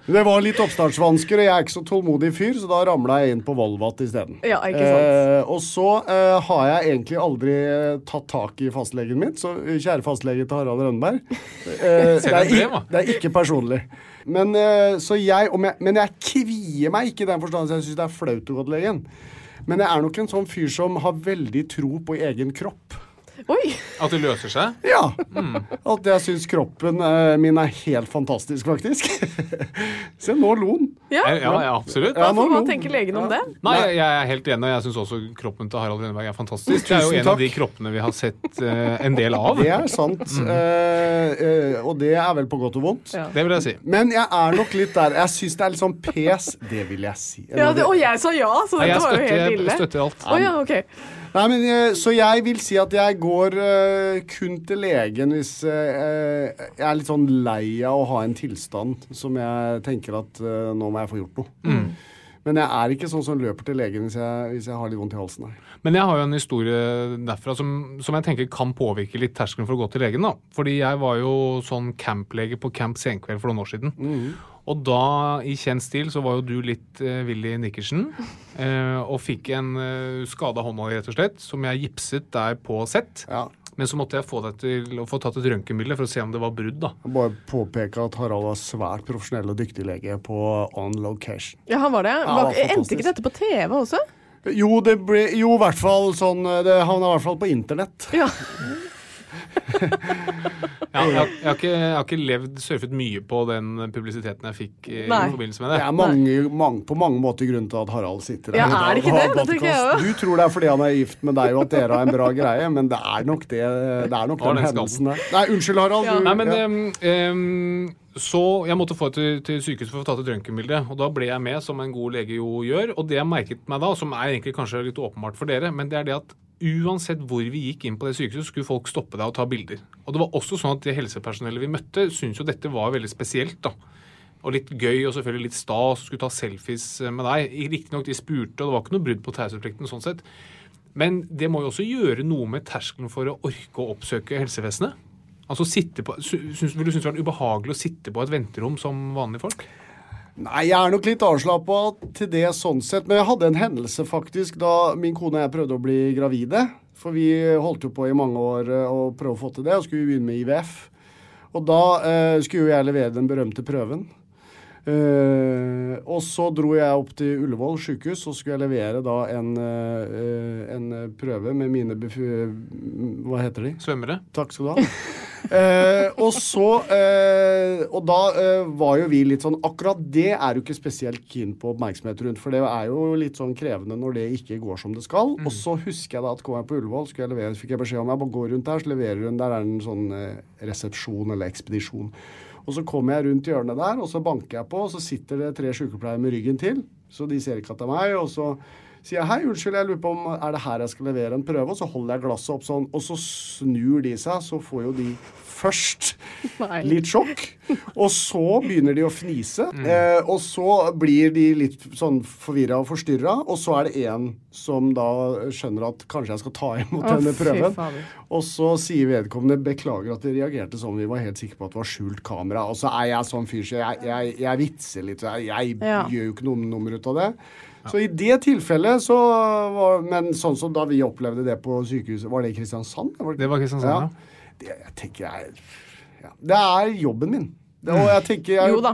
Det var litt oppstartsvansker, og jeg er ikke så tålmodig fyr, så da ramla jeg inn på Volvat isteden. Ja, ikke sant. Eh, og så eh, har jeg egentlig aldri eh, tatt tak i fastlegen min, så kjære fastlege til Harald Rønneberg. Eh, det, er et brev, i- da. det er ikke personlig. Men, eh, så jeg, om jeg, men jeg kvier meg ikke i den forstand at jeg syns det er flaut å gå til legen. Men jeg er nok en sånn fyr som har veldig tro på egen kropp. Oi! At det løser seg? Ja. At jeg syns kroppen eh, min er helt fantastisk, faktisk. Se, nå lo han. Ja. Ja, ja, absolutt. Ja, nå hva tenker legen om det? Nei, jeg, jeg er helt enig. og Jeg syns også kroppen til Harald Rønneberg er fantastisk. Tusen Det er jo en takk. av de kroppene vi har sett eh, en del av. Det er sant. mm. eh, og det er vel på godt og vondt. Ja. Det vil jeg si. Men jeg er nok litt der. Jeg syns det er litt sånn pes. Det vil jeg si. Ja, det, og jeg sa ja, så dette jeg var jo helt ille. Jeg støtter alt. Oh, ja, ok. Nei, men, eh, så jeg vil si at jeg går uh, kun til legen hvis uh, jeg er litt sånn lei av å ha en tilstand som jeg tenker at uh, nå må jeg få gjort noe. Men jeg er ikke sånn som løper til legen hvis jeg, hvis jeg har litt vondt i halsen. Nei. Men jeg har jo en historie derfra som, som jeg tenker kan påvirke litt terskelen for å gå til legen. da. Fordi jeg var jo sånn camplege på Camp Senkveld for noen år siden. Og da, i kjent stil, så var jo du litt uh, Willy Nikkersen. eh, og fikk en uh, skada hånd rett og slett, som jeg gipset der på sett. Ja. Men så måtte jeg få deg til å få tatt et røntgenbilde for å se om det var brudd. da. Jeg bare påpeke at Harald var svært profesjonell og dyktig lege på on location. Ja, han var det. Ja, Var, det var endte ikke dette på TV også? Jo, det ble, jo, i hvert fall sånn det, Han er i hvert fall på internett. Ja. Ja, jeg, har- jeg, har ikke, jeg har ikke levd, surfet mye på den publisiteten jeg fikk i Nei. forbindelse med Det det. er mange, mange, på mange måter grunnen til at Harald sitter Ja, i dag er og har det? Det tenker jeg Du tror det er fordi han er gift med deg og at dere har en bra greie, men det er nok det. Det er nok den den hendelsen der. Nei, unnskyld, Harald. Ja. Du, Nei, men ja. um, em, Så jeg måtte få til, til sykehuset for å få tatt et røntgenbilde. Og da ble jeg med, som en god lege jo gjør. Og det jeg merket meg da, som er egentlig kanskje litt åpenbart for dere, men det er det at uansett hvor vi gikk inn på det sykehuset, skulle folk stoppe deg og ta bilder. Og det var også sånn at det helsepersonellet vi møtte, syntes jo dette var veldig spesielt. da. Og litt gøy og selvfølgelig litt stas, skulle ta selfies med deg. Riktignok de spurte, og det var ikke noe brudd på taushetsplikten sånn sett. Men det må jo også gjøre noe med terskelen for å orke å oppsøke helsevesenet. Altså sitte på, Vil du synes det var ubehagelig å sitte på et venterom som vanlige folk? Nei, jeg er nok litt avslappa til det sånn sett. Men jeg hadde en hendelse faktisk da min kone og jeg prøvde å bli gravide. For vi holdt jo på i mange år eh, å prøve å få til det, og skulle begynne med IVF. Og da eh, skulle jo jeg levere den berømte prøven. Eh, og så dro jeg opp til Ullevål sykehus og skulle jeg levere da en, eh, en prøve med mine. Hva heter de? Svømmere? Takk skal du ha. Eh, og så eh, Og da eh, var jo vi litt sånn Akkurat det er jo ikke spesielt keen på oppmerksomhet rundt, for det er jo litt sånn krevende når det ikke går som det skal. Og så husker jeg da at kom jeg på Ullevål, skulle jeg levere, fikk jeg beskjed om jeg bare går rundt der, så leverer hun Der er det en sånn eh, resepsjon eller ekspedisjon. Og så kommer jeg rundt hjørnet der, og så banker jeg på, og så sitter det tre sykepleiere med ryggen til. Så de ser ikke at det er meg. Og så sier jeg hei, unnskyld, jeg lurer på om er det her jeg skal levere en prøve. Og så holder jeg glasset opp sånn, og så snur de seg. Så får jo de først Nei. litt sjokk. Og så begynner de å fnise. Eh, og så blir de litt sånn forvirra og forstyrra. Og så er det en som da skjønner at kanskje jeg skal ta imot oh, denne prøven. Og så sier vedkommende beklager at vi reagerte sånn, vi var helt sikre på at det var skjult kamera. Og så er jeg sånn fyr, så jeg, jeg, jeg vitser litt. Jeg, jeg Ja. gjør jo ikke noe nummer ut av det. Så i det tilfellet så var Men sånn som da vi opplevde det på sykehuset Var det i Kristiansand? Det var Kristiansand, ja. Det, jeg tenker jeg ja. Det er jobben min. Det, og jeg tenker jeg, Jo da.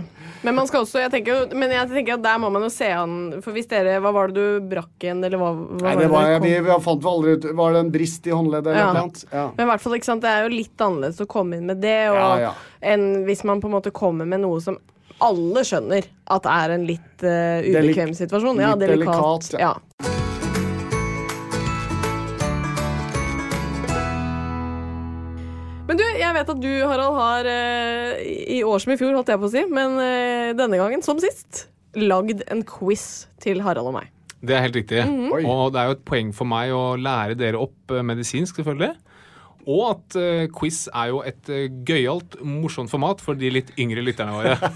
Men man skal også, jeg tenker, men jeg tenker at der må man jo se an For hvis dere Hva var det du brakk igjen, eller hva, hva Nei, det var, det vi, vi fant vel aldri ut Var det en brist i håndleddet eller Ja. noe annet? Ja. Men i hvert fall, ikke sant, det er jo litt annerledes å komme inn med det, og, Ja, ja. enn hvis man på en måte kommer med noe som alle skjønner at det er en litt uh, Delik- ubekvem situasjon. Ja, litt delikat. delikat, ja. ja. Men du, jeg vet at du, Harald, har uh, i år som i fjor, holdt jeg på å si, men uh, denne gangen, som sist, lagd en quiz til Harald og meg. Det er helt riktig. Mm -hmm. Og det er jo et poeng for meg å lære dere opp medisinsk, selvfølgelig. Og at uh, quiz er jo et uh, gøyalt, morsomt format for de litt yngre lytterne våre.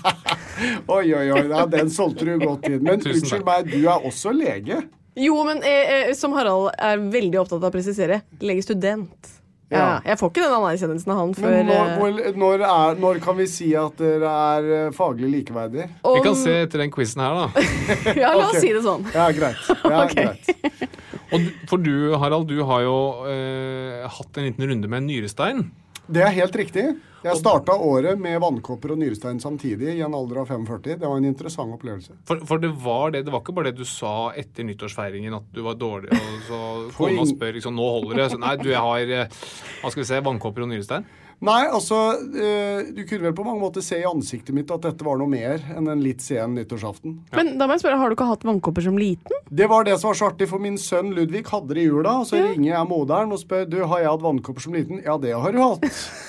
Oi, oi, oi. Ja, den solgte du godt inn. Men Tusen unnskyld meg, du er også lege? Jo, men eh, eh, som Harald er veldig opptatt av å presisere, legestudent. Ja. Ja. Jeg får ikke den anerkjennelsen av han før Men når, eh, hvor- når, er, når kan vi si at dere er eh, faglig likeverdige? om- Vi kan se etter den quizen her, da. Ja, la oss okay. si det sånn. Ja, greit. Ja, okay. greit. Og du, for du, Harald, du har jo eh, hatt en liten runde med en nyrestein. Det er helt riktig. Jeg starta året med vannkopper og nyrestein samtidig i en alder av 45. Det var en interessant opplevelse. For, for det var det, det var ikke bare det du sa etter nyttårsfeiringen at du var dårlig, og så kona spør liksom, nå holder det. Så, nei, du, jeg har eh, hva skal vi se, vannkopper og nyrestein. Nei, altså eh, Du kunne vel på mange måter se i ansiktet mitt at dette var noe mer enn en litt sen nyttårsaften. Men da må jeg spørre, har du ikke hatt vannkopper som liten? Det var det som var så artig, for min sønn Ludvig hadde det i jula. Og så ringer jeg moderen og spør du, har jeg hatt vannkopper som liten. Ja, det har du hatt.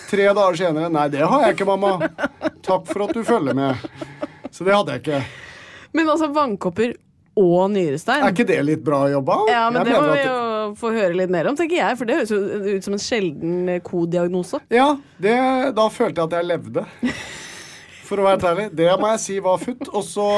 Tre dager senere. Nei, det har jeg ikke, mamma. Takk for at du følger med. Så det hadde jeg ikke. Men altså vannkopper og nyrestein? Er ikke det litt bra jobba? Ja, men Jeg det må vi jo få høre litt mer om, tenker jeg. For det høres jo ut som en sjelden eh, kodiagnose. Ja, det, da følte jeg at jeg levde. For å være helt ærlig. Det må jeg si var futt. Og så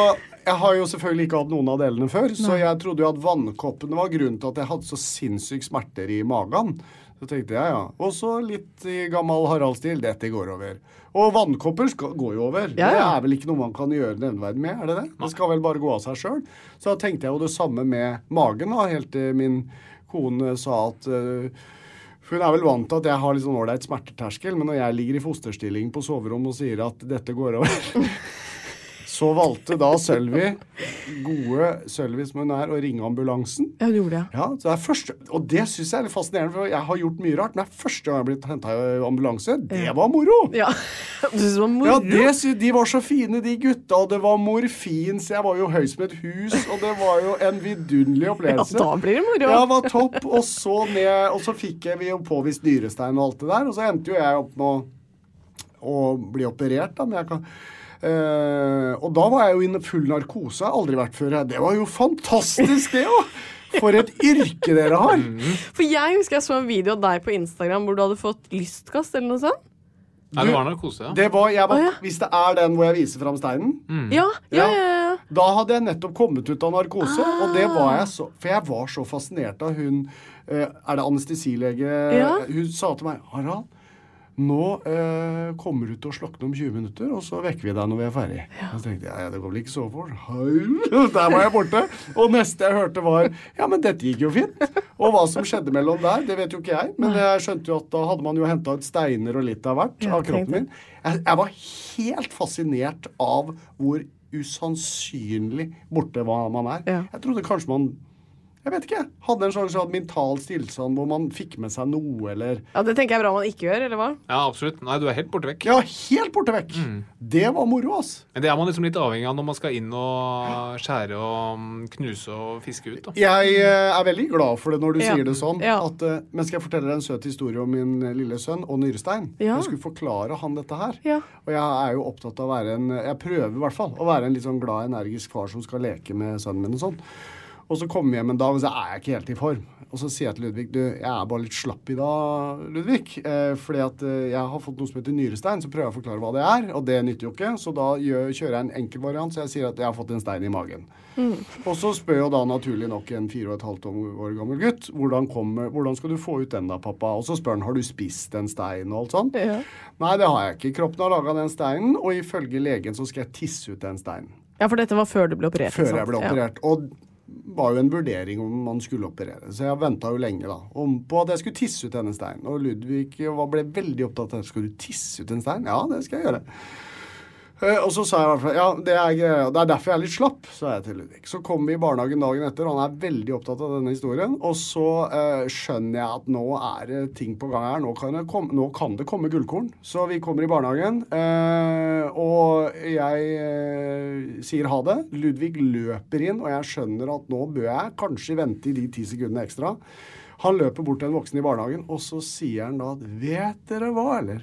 Jeg har jo selvfølgelig ikke hatt noen av delene før, så jeg trodde jo at vannkoppene var grunnen til at jeg hadde så sinnssyke smerter i magen. Så tenkte jeg, ja. Og så litt i gammel Harald-stil. Dette går over. Og vannkopper skal, går jo over. Ja, Det er vel ikke noe man kan gjøre nevneverdig med, er det det? Det skal vel bare gå av seg sjøl. Så da tenkte jeg jo det samme med magen, da, helt til min kone sa at for Hun er vel vant til at jeg har litt sånn ålreit smerteterskel, men når jeg ligger i fosterstilling på soverommet og sier at dette går over Så valgte da Sølvi, gode Sølvi som hun er, å ringe ambulansen. Ja, du gjorde det, ja. Så det er første, Og det syns jeg er litt fascinerende, for jeg har gjort mye rart. Men det er første gang jeg har blitt henta i ambulanse. Det var moro! ja. Du synes det var moro? Ja, det, De var så fine, de gutta. Og det var morfin, så jeg var jo høy som et hus. Og det var jo en vidunderlig Ja, da blir det moro. Ja, det var topp. Og så, ned, og så fikk jeg vi jo påvist nyrestein og alt det der. Og så endte jo jeg opp med å, å bli operert, da. Men jeg kan og da var jeg jo i full narkose. Jeg har aldri vært før. Det var jo fantastisk, det òg! For et yrke dere har! For jeg husker jeg så en video av deg på Instagram hvor du hadde fått lystkast eller noe sånt. Nei, det var narkose, ja. Det var, jeg var, Å, ja. Hvis det er den hvor jeg viser fram steinen, Ja, ja, ja, ja. da hadde jeg nettopp kommet ut av narkose. Og det var jeg så For jeg var så fascinert av hun eh, Er det anestesilege? Ja. Hun sa til meg Harald, nå eh, kommer du til å slokne om 20 minutter, og så vekker vi deg når vi er ferdig. Og så tenkte jeg ja, det går vel ikke så fort. Der var jeg borte. Og neste jeg hørte var ja, men dette gikk jo fint. Og hva som skjedde mellom der, det vet jo ikke jeg. Men jeg skjønte jo at da hadde man jo henta ut steiner og litt av hvert av kroppen min. Jeg, jeg var helt fascinert av hvor usannsynlig borte hva man er. Jeg trodde kanskje man Jeg vet ikke. Hadde en slags sånn mental stillstand hvor man fikk med seg noe, eller Ja, Det tenker jeg er bra man ikke gjør, eller hva? Ja, absolutt. Nei, du er helt borte vekk. Ja, helt borte vekk! Det var moro, ass. Men det er man liksom litt avhengig av når man skal inn og skjære og mm, knuse og fiske ut. da. Jeg eh, er veldig glad for det når du Ja. sier det sånn. Ja. At, eh, men skal jeg fortelle deg en søt historie om min eh, lille sønn og nyrestein? Ja. Jeg skulle forklare han dette her. Ja. Og jeg er jo opptatt av å være en Jeg prøver i hvert fall å være en litt sånn glad, energisk far som skal leke med sønnen min og sånn. Og så kommer vi hjem en dag, og så er jeg ikke helt i form. Og så sier jeg til Ludvig du, jeg er bare litt slapp i dag, Ludvig. Eh, fordi at eh, jeg har fått noe som heter nyrestein. Så prøver jeg å forklare hva det er, og det nytter jo ikke. Så da gjør, kjører jeg en enkel variant, så jeg sier at jeg har fått en stein i magen. Og så spør jo da naturlig nok en fire og et halvt år gammel gutt hvordan, kommer, hvordan skal du få ut den da, pappa? Og så spør han har du spist en stein og alt sånt. Ja. Nei, det har jeg ikke. Kroppen har laga den steinen, og ifølge legen så skal jeg tisse ut den steinen. Ja, for dette var før du ble operert. Før jeg ble Ja. operert. Og var jo en vurdering om man skulle operere. Så jeg venta jo lenge da, om på at jeg skulle tisse ut denne steinen. Og Ludvig ble veldig opptatt av skal du tisse ut en stein. Ja, det skal jeg gjøre. Eh, Og så sa jeg i hvert fall ja, det er, det er derfor jeg er litt slapp, sa jeg til Ludvig. Så kom vi i barnehagen dagen etter, og han er veldig opptatt av denne historien. Og så eh, skjønner jeg at nå er det ting på gang her. Nå kan det komme, kan det komme gullkorn. Så vi kommer i barnehagen, eh, og jeg eh, sier ha det. Ludvig løper inn, og jeg skjønner at nå bør jeg kanskje vente i de ti sekundene ekstra. Han løper bort til en voksen i barnehagen, og så sier han da Vet dere hva, eller?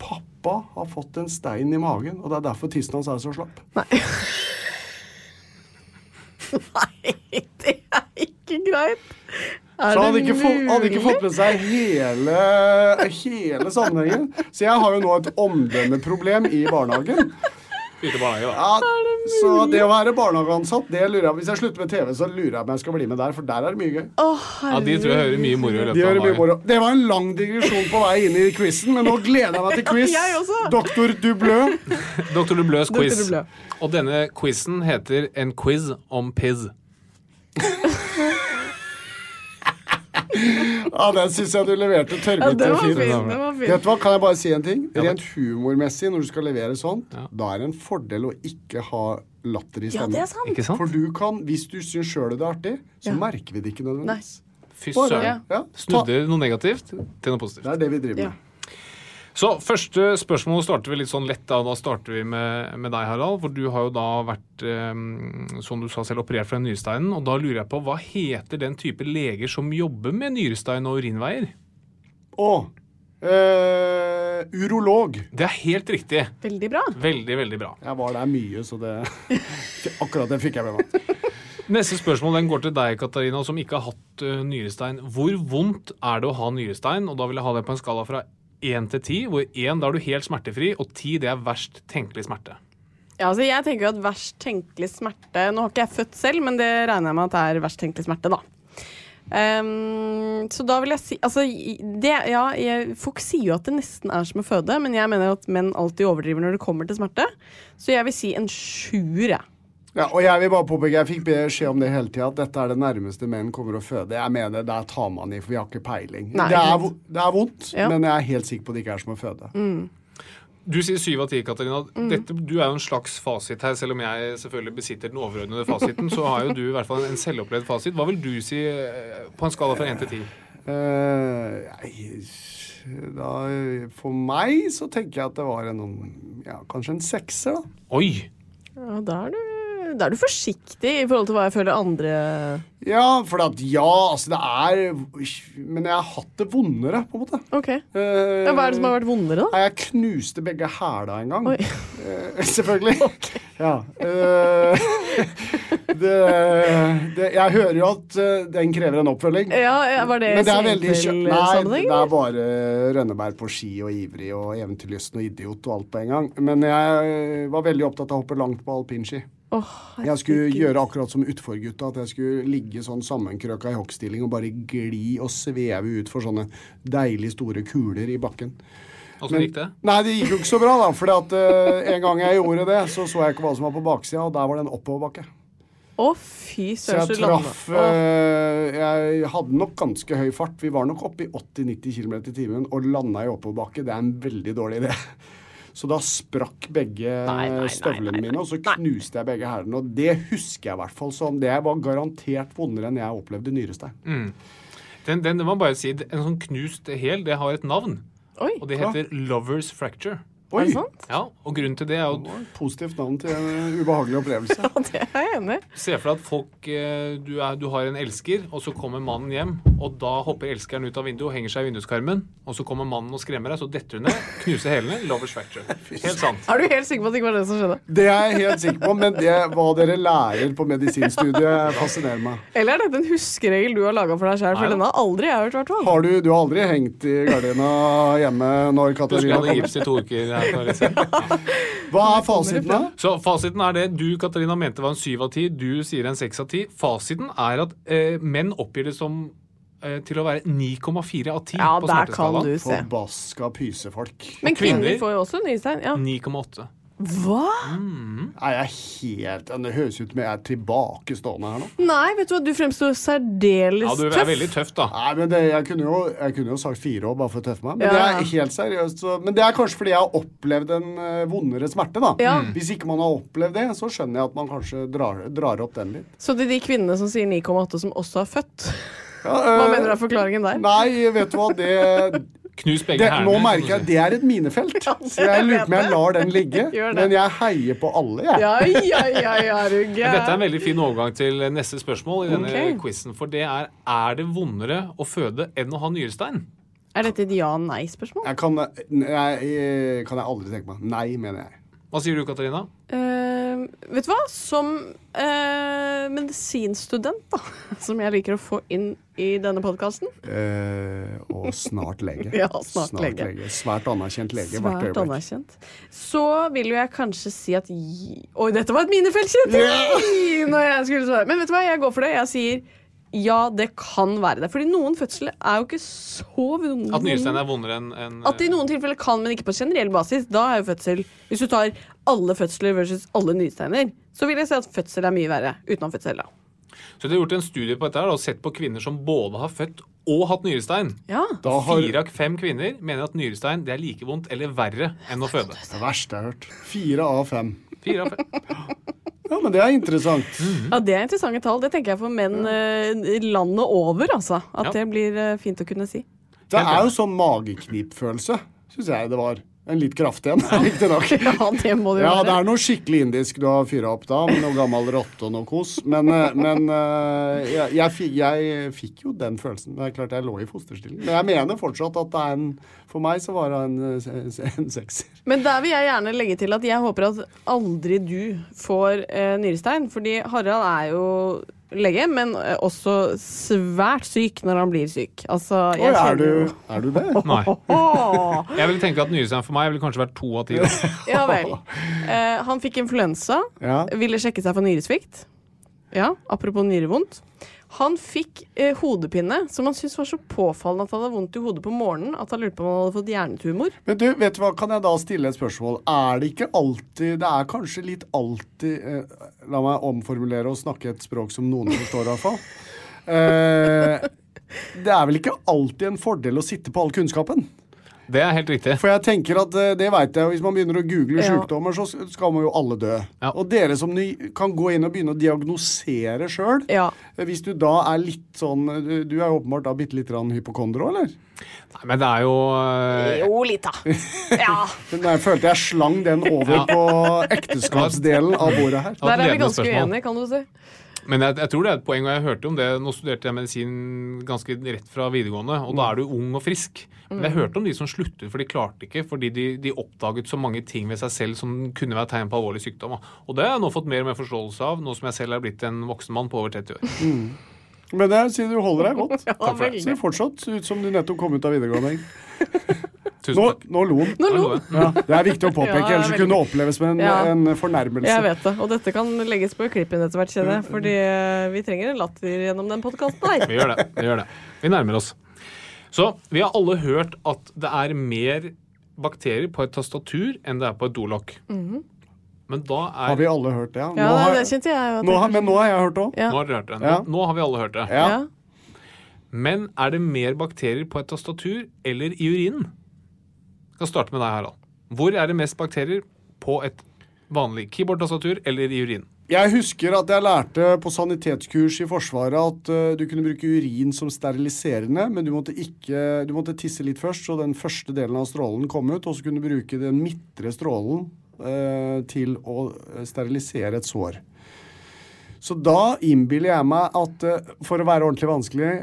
Pappa har fått en stein i magen, og det er derfor tissen hans er så slapp. Nei, Nei, det er ikke greit. Er Så han hadde ikke, hadde ikke fått med seg hele, hele sammenhengen. Så jeg har jo nå et omdømmeproblem i barnehagen. Ute i barnehage, da. Ja, så det å være barnehageansatt, det lurer jeg Hvis jeg slutter med TV, så lurer jeg på om jeg skal bli med der, for der er det mye gøy. Oh, Ja, De tror jeg hører mye moro i De løpet hører av mye dagen. moro. Det var en lang digresjon på vei inn i quizen, men nå gleder jeg meg til quiz. ja. Doktor Dublø. Doktor Dubløs Dr. quiz. Dublø. Og denne quizen heter En quiz om piz. Ja, den syns jeg du leverte Ja, det var fint. Fin, Det Vet du hva, Kan jeg bare si en ting? Rent humormessig, når du skal levere sånt, Ja. da er det en fordel å ikke ha latter i Ja, det er sant. Ikke sant? For du kan, hvis du syns sjøl det er artig, så Ja. merker vi det ikke nødvendigvis. Fy søren. Ja. Snudde noe negativt til noe positivt. det er det vi driver Ja. med. Så første spørsmål starter vi litt sånn lett. Da Da starter vi med, med deg, Harald. For du har jo da vært, eh, som du sa selv, operert for den nyresteinen. Og da lurer jeg på, hva heter den type leger som jobber med nyrestein og urinveier? Og eh, urolog. Det er helt riktig. Veldig bra. Veldig, veldig bra. Jeg var der mye, så det Akkurat den fikk jeg med meg. Neste spørsmål den går til deg, Katarina, som ikke har hatt eh, nyrestein. Hvor vondt er det å ha nyrestein? Og da vil jeg ha det på en skala fra 1 til 10, hvor 1 da er du helt smertefri, og 10 det er verst tenkelig smerte. Ja, altså jeg tenker jo at verst tenkelig smerte Nå har ikke jeg født selv, men det regner jeg med at det er verst tenkelig smerte, da. Um, så da vil jeg si Altså, det, ja, jeg, folk sier jo at det nesten er som å føde, men jeg mener at menn alltid overdriver når det kommer til smerte. Så jeg vil si en sjuer, jeg. Ja, og jeg vil bare påpeke, jeg fikk beskjed om det hele tida, at dette er det nærmeste menn kommer å føde. Jeg mener, der tar man i, for vi har ikke peiling. Nei, det, er, det er vondt, Ja. men jeg er helt sikker på at det ikke er som å føde. Du sier syv av ti, Katarina. Mm. Dette, du er jo en slags fasit her, selv om jeg selvfølgelig besitter den overordnede fasiten. Så har jo du i hvert fall en selvopplevd fasit. Hva vil du si eh, på en skala fra 1 til 10? Eh, da, for meg så tenker jeg at det var en ja, kanskje en sekser, da. Oi! Ja, da er, du, da er du forsiktig i forhold til hva jeg føler andre Ja, for at ja, altså det er Men jeg har hatt det vondere, på en måte. OK. Uh, Ja, hva er det som har vært vondere, da? Nei, jeg knuste begge hæla en gang. Eh, selvfølgelig. Ja. Uh, det, det, jeg hører jo at eh, den krever en oppfølging. Ja, Var det Men det er veldig Nei, det er bare Rønneberg på ski og ivrig og eventyrlysten og idiot og alt på en gang. Men jeg var veldig opptatt av å hoppe langt på alpinski. Åh, Jeg skulle gjøre akkurat som utforgutta, at jeg skulle ligge sånn sammenkrøka i hoggstilling og bare gli og sveve ut for sånne deilig store kuler i bakken. Åssen gikk det? Nei, det gikk jo ikke så bra, da. For en gang jeg gjorde det, så så jeg ikke hva som var på baksida, og der var det en oppoverbakke. Å, fy Så søren, jeg så traff uh, Jeg hadde nok ganske høy fart. Vi var nok oppe i 80-90 km i timen og landa i oppoverbakke. Det er en veldig dårlig idé. Så da sprakk begge Nei, nei, nei, støvlene mine, og så knuste jeg begge hælene. Og det husker jeg i hvert fall som Det var garantert vondere enn jeg opplevde nyrestein. Den, den, det må man bare si, En sånn knust hæl, det har et navn. Oi, Og det heter Lovers Fracture. Er det sant? Ja, og grunnen til det er jo positivt navn til en ubehagelig opplevelse. Ja, det er jeg enig i. Se for deg at folk eh, du, er, du har en elsker, og så kommer mannen hjem. Og da hopper elskeren ut av vinduet og henger seg i vinduskarmen. Og så kommer mannen og skremmer deg, så detter hun ned, knuser hælene. Lovers fracture. Helt sant. Er du helt sikker på at det ikke var det som skjedde? Det er jeg helt sikker på, men det, hva dere lærer på medisinstudiet, fascinerer meg. Eller er dette en huskeregel du har laga for deg sjøl? For denne har aldri jeg hørt, i hvert fall. Har du, du har aldri hengt i gardina hjemme når Du Katarina ha kommer? gips i to uker. Hva er fasiten, da? Så fasiten er det du, Katarina, mente var en syv av ti. Du sier en seks av ti. Fasiten er at eh, menn oppgir det som eh, til å være 9,4 av 10 Ja, på smerteskala. kan smerteskalaen. du se. Forbaska pysefolk. Men kvinner kvinner- får jo også nystein. Ja. 9,8. Hva? Nei, jeg er helt Det høres ut som jeg er tilbakestående her nå. Nei, vet du hva, du fremstår særdeles tøff. Ja, du er tøff. veldig tøff, da. Nei, men det, jeg, kunne jo, jeg kunne jo sagt fire år bare for å tøffe meg. Men Ja, det er helt seriøst. Så, men det er kanskje fordi jeg har opplevd en eh, vondere smerte, da. Ja. Hvis ikke man har opplevd det, så skjønner jeg at man kanskje drar, drar opp den litt. Så til de kvinnene som sier 9,8 som også har født, Ja, hva eh, mener du er forklaringen der? Nei, vet du hva, det, Knus begge det. Nå merker jeg at det er et minefelt. Så jeg lurer på om jeg lar den ligge. Men jeg heier på alle, jeg. Ja, ja, ja, ja, Dette er en veldig fin overgang til neste spørsmål i denne Ok. quizen. For det er er det vondere å føde enn å ha nyrestein? Er dette et ja-nei-spørsmål? Jeg kan, kan jeg aldri tenke meg. Nei, mener jeg. Hva sier du, Katarina? Uh, vet du hva? Som uh, medisinstudent, da, som jeg liker å få inn i denne podkasten uh, og snart lege. Ja, snart lege. Svært anerkjent lege hvert Svært øyeblikk. anerkjent. Så vil jo jeg kanskje si at Oi, dette var et minefelt, kjente yeah! Når jeg skulle svare. Men vet du hva, jeg går for det. Jeg sier ja, det kan være det. Fordi noen fødsler er jo ikke så vonde. At nyresteinen er vondere enn en, At det i noen tilfeller kan, men ikke på generell basis. Da er jo fødsel Hvis du tar alle fødsler versus alle nysteiner, så vil jeg si at fødsel er mye verre Utenom selv. da. Så de har gjort en studie på dette her, og sett på kvinner som både har født og hatt nyrestein. Ja. Har Fire av fem kvinner mener at nyrestein det er like vondt eller verre enn å føde. det verste jeg har hørt. Fire av fem. Fire av fem. Ja, men det er interessant. ja, det er interessante tall. Det tenker jeg for menn eh, landet over, altså. At Ja. det blir eh, fint å kunne si. Det er jo sånn mageknipfølelse, syns jeg det var. En litt kraftig en, riktignok. Ja, det må det Ja, det er noe skikkelig indisk du har fyra opp da, med noe gammel rotte og noe kos. Men, eh, men eh, jeg, jeg, jeg fikk jo den følelsen. Det er klart jeg lå i fosterstilling. Men jeg mener fortsatt at det er en For meg så var det en, eh, en sekser. Men der vil jeg gjerne legge til at jeg håper at aldri du får eh, nyrestein. Fordi Harald er jo lege, men eh, også svært syk når han blir syk. Altså, Oi, er kjenner du, er du det? Nei. Jeg ville tenke at nyrestein for meg ville kanskje vært to av ti. Ja vel. Eh, han fikk influensa. Ja. Ville sjekke seg for nyresvikt. Ja, apropos nyrevondt. Han fikk eh, hodepine, som han syntes var så påfallende at han hadde vondt i hodet på morgenen at han lurte på om han hadde fått hjernetumor. Men du, vet du hva, kan jeg da stille et spørsmål? Er det ikke alltid Det er kanskje litt alltid eh, La meg omformulere og snakke et språk som noen forstår, i hvert. Eh, det er vel ikke alltid en fordel å sitte på all kunnskapen? Det er helt riktig. For jeg tenker at eh, det vet jeg, Hvis man begynner å google Ja. sykdommer, så skal man jo alle dø. Ja. Og dere som ny, kan gå inn og begynne å diagnosere sjøl Ja. Hvis du da er litt sånn Du, du er åpenbart da bitte litt hypokonder hypokondro, eller? Nei, men det er jo eh, Jo, litt, da. Ja. Nei, jeg følte jeg slang den over på ekteskapsdelen av bordet her. Der er vi ganske uenige, kan du si. Men jeg, jeg tror det er et poeng, og jeg hørte om det Nå studerte jeg medisin ganske rett fra videregående, og da er du ung og frisk. Men jeg hørte om de som sluttet, for de klarte ikke, fordi de, de oppdaget så mange ting ved seg selv som kunne være tegn på alvorlig sykdom. Og det har jeg nå fått mer og mer forståelse av, nå som jeg selv er blitt en voksen mann på over 30 år. Men det sier du holder deg godt. Ja, veldig. Ser fortsatt ut som du nettopp kom ut av videregående. Tusen Nå, takk. nå lo han. Nå lo han. ja. Det er viktig å påpeke, Ja, er ellers veldig kunne det oppleves som en, Ja. en fornærmelse. Jeg vet det. Og dette kan legges på klippen etter hvert, kjenner jeg. Fordi eh, vi trenger en latter gjennom den podkasten her. Vi gjør det. Vi gjør det. Vi nærmer oss. Så vi har alle hørt at det er mer bakterier på et tastatur enn det er på et dolokk. Men da er Har vi alle hørt det? Ja, nå har, det kjente jeg. nå har, men nå har jeg hørt det òg. Ja. Nå har dere hørt det. Nå, Ja. nå har vi alle hørt det. Ja. Ja. Men er det mer bakterier på et tastatur eller i urinen? Skal starte med deg, Harald. Hvor er det mest bakterier på et vanlig keyboardtastatur eller i urin? Jeg husker at jeg lærte på sanitetskurs i Forsvaret at uh, du kunne bruke urin som steriliserende, men du måtte, ikke, du måtte tisse litt først, så den første delen av strålen kom ut, og så kunne du bruke den midtre strålen uh, til å eh, sterilisere et sår. Så da innbiller jeg meg at uh, for å være ordentlig vanskelig,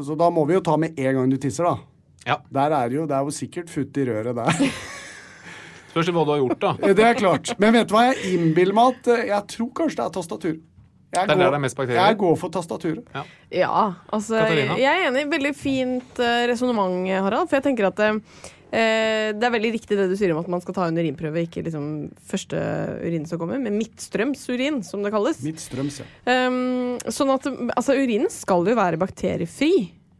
så da må vi jo ta med en gang du tisser, da. Ja. Der er jo, det er jo sikkert futt i røret der. Spørs hva du har gjort, da. Eh, Det er klart. Men vet du hva jeg innbiller meg at eh, Jeg tror kanskje det er tastatur. Jeg Det er går, det er mest bakterier? Jeg går for tastaturet. Ja, altså Katarina? Jeg er enig. Veldig fint uh, resonnement, Harald. For jeg tenker at eh, eh, det er veldig riktig det du sier om at man skal ta en urinprøve, ikke liksom første urin som kommer, men midtstrømsurin, som det kalles. Midtstrøms, ja. Um, sånn at altså, urinen skal jo være bakteriefri.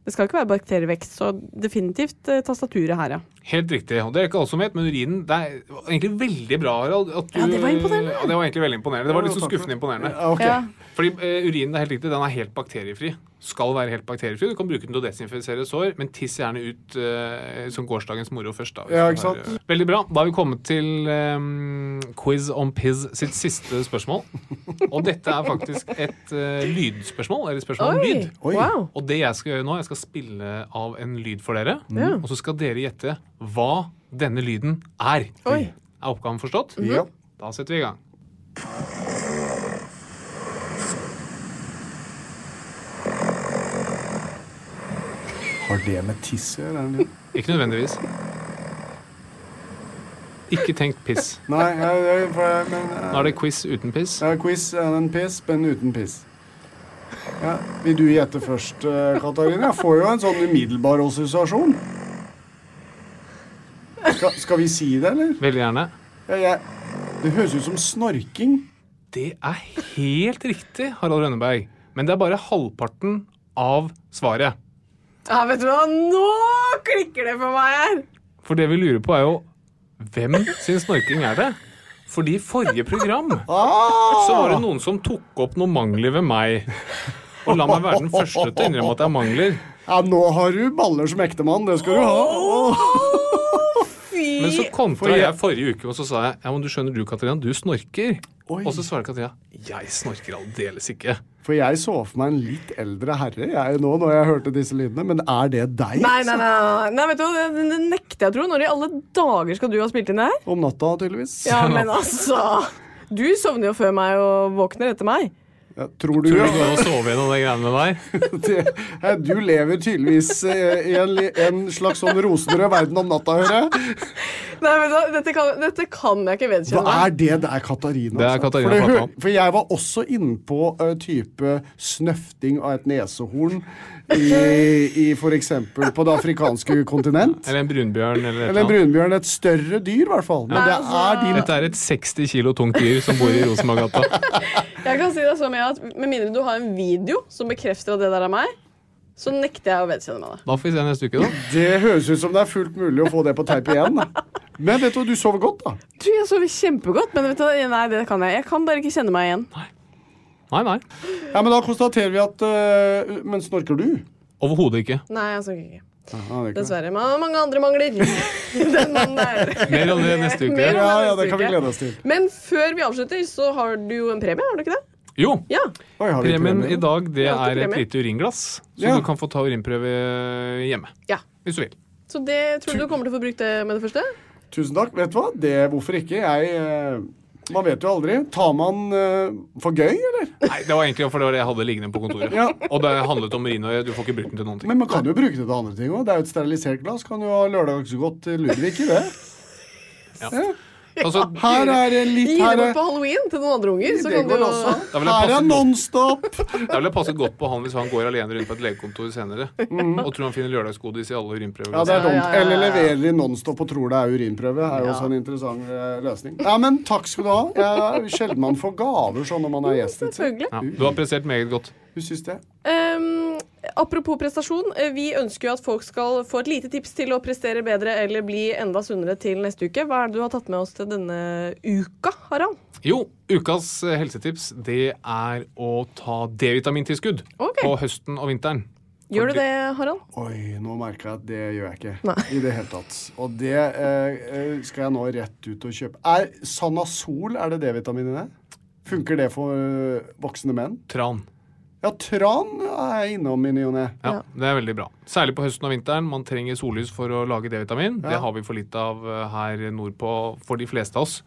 Det skal ikke være bakterievekst, så definitivt eh, tastaturet her, ja. Helt riktig. og Det er ikke alt som vet, men urinen Det er egentlig veldig bra, Harald. At du, Ja, det var imponerende. Ja, det var egentlig veldig imponerende. Det var litt så skuffende imponerende. Ja, ok. Fordi uh, urinen er helt riktig, den er helt bakteriefri. Skal være helt bakteriefri. Du kan bruke den til å desinfisere sår, men tiss gjerne ut uh, som gårsdagens moro først. da. Ja, ikke har, sant? eh, Veldig bra. Da har vi kommet til um, Quiz on Piz sitt siste spørsmål. Og dette er faktisk et uh, lydspørsmål, eller et spørsmål om lyd. Oi. Wow. Og det jeg skal gjøre nå, jeg skal spille av en lyd for dere. mm. Og så skal dere gjette hva denne lyden er. Oi. Er oppgaven forstått? Ja. Da setter vi i gang. Har det med tiss å gjøre? Ikke nødvendigvis. Ikke tenk piss. Nei, jeg, jeg, men Nå eh, er det quiz uten piss. ja, quiz er en piss, men uten piss. Ja. Vil du gjette først, eh, Katarina? Jeg får jo en sånn umiddelbar assosiasjon. Skal, skal vi si det, eller? Veldig gjerne. Ja, jeg, det høres ut som snorking. Det er helt riktig, Harald Rønneberg. Men det er bare halvparten av svaret. Ja, vet du hva, nå klikker det for meg her! For det vi lurer på, er jo hvem sin snorking er det? Fordi i forrige program så var det noen som tok opp noen mangler ved meg. Og la meg være den første til å innrømme at det er mangler. Ja, nå har du baller som ektemann. Det skal du ha. Men så kontra jeg forrige uke og så sa jeg Ja, men du skjønner du, Katarina, du snorker. Oi. Og så svarer Katarina jeg snorker aldeles ikke. For jeg så for meg en litt eldre herre jeg nå når jeg hørte disse lydene. Men er det deg? Nei, nei, altså? nei, nei, nei vet du hva, det, det nekter jeg å tro. Når i alle dager skal du ha spilt inn det her? Om natta, tydeligvis. Ja, men altså Du sovner jo før meg og våkner etter meg. Ja, tror du Tror du ja. går an å sove gjennom de greiene der? det, Du lever tydeligvis eh, i en, en slags sånn rosenrød verden om natta, hører jeg. Nei, men da, dette, kan, dette kan jeg ikke vedkjenne Hva er det? Det er Katarina. Det er altså. Katarina for, det for jeg var også inne på uh, type snøfting av et nesehorn i, i f.eks. på det afrikanske kontinent. Eller en brunbjørn eller Eller en brunbjørn. Et større dyr, i hvert fall. Men det Altså- er din Dette er et 60 kilo tungt dyr som bor i Rosenborggata. Jeg kan si det så mye at Med mindre du har en video som bekrefter at det der er meg, så nekter jeg å vedkjenne meg det. Da får vi se neste uke, da. Det høres ut som det er fullt mulig å få det på teip igjen. Da. Men vet du hva, du sover godt, da. Du, Jeg sover kjempegodt, men vet du, nei, det kan jeg. Jeg kan bare ikke kjenne meg igjen. Nei, nei. nei. Ja, Men da konstaterer vi at uh, Men snorker du? Overhodet ikke. Nei, jeg snakker ikke. Aha, det er ikke det. Dessverre. Man har mange andre mangler. Den mannen der. Mer om det neste uke. Mer om Ja, det ja, neste det kan vi uke. glede oss til. Men før vi avslutter, så har du jo en premie, har du ikke det? Jo, Ja. Oi, har vi premien premie? i dag det er et premie. lite uringlass. Så Ja. du kan få ta urinprøve hjemme. ja. Hvis du vil. Så det tror du du kommer til å få brukt det med det første? Tusen takk. Vet du hva? Det, hvorfor ikke? Jeg eh, Man vet jo aldri. Tar man uh, for gøy, eller? Nei, det var egentlig for det var det jeg hadde liggende på kontoret. Ja. Og det handlet om urin, du får ikke brukt den til noen ting. Men man kan jo bruke det til andre ting òg. Det er jo et sterilisert glass. Kan jo ha lørdagsgodt til Ludvig i det. Altså, Her er det litt Gi det er, bort på halloween til noen andre unger. Så kan du også. Da vil jeg Her passe er godt. Nonstop! Det ville passet godt på han hvis han går alene rundt på et legekontor senere og tror han finner lørdagsgodis i alle urinprøver. Ja, det er Ja, dumt. ja, ja, ja. Eller leverer i Nonstop og tror det er urinprøve. er jo Ja. også en interessant eh, løsning. Ja, men takk skal du ha. Jeg, sjelden man får gaver sånn når man er gjest. Ja, du har prestert meget godt. Du syns det? Ehm, apropos prestasjon. eh, Vi ønsker jo at folk skal få et lite tips til å prestere bedre eller bli enda sunnere til neste uke. Hva er det du har tatt med oss til denne uka, Harald? Jo, ukas eh, helsetips det er å ta D-vitamintilskudd okay. på høsten og vinteren. Gjør du det, Harald? Oi, nå merker jeg at det gjør jeg ikke Nei. i det hele tatt. Og det eh, eh, skal jeg nå rett ut og kjøpe. Er Sanasol, er det D-vitamin i det? Funker det for voksne menn? Tran. Ja, tran er jeg innom i ny og ne. Ja. Det er veldig bra. Særlig på høsten og vinteren. Man trenger sollys for å lage D-vitamin. Ja. Det har vi for litt av eh, her nordpå for de fleste av oss.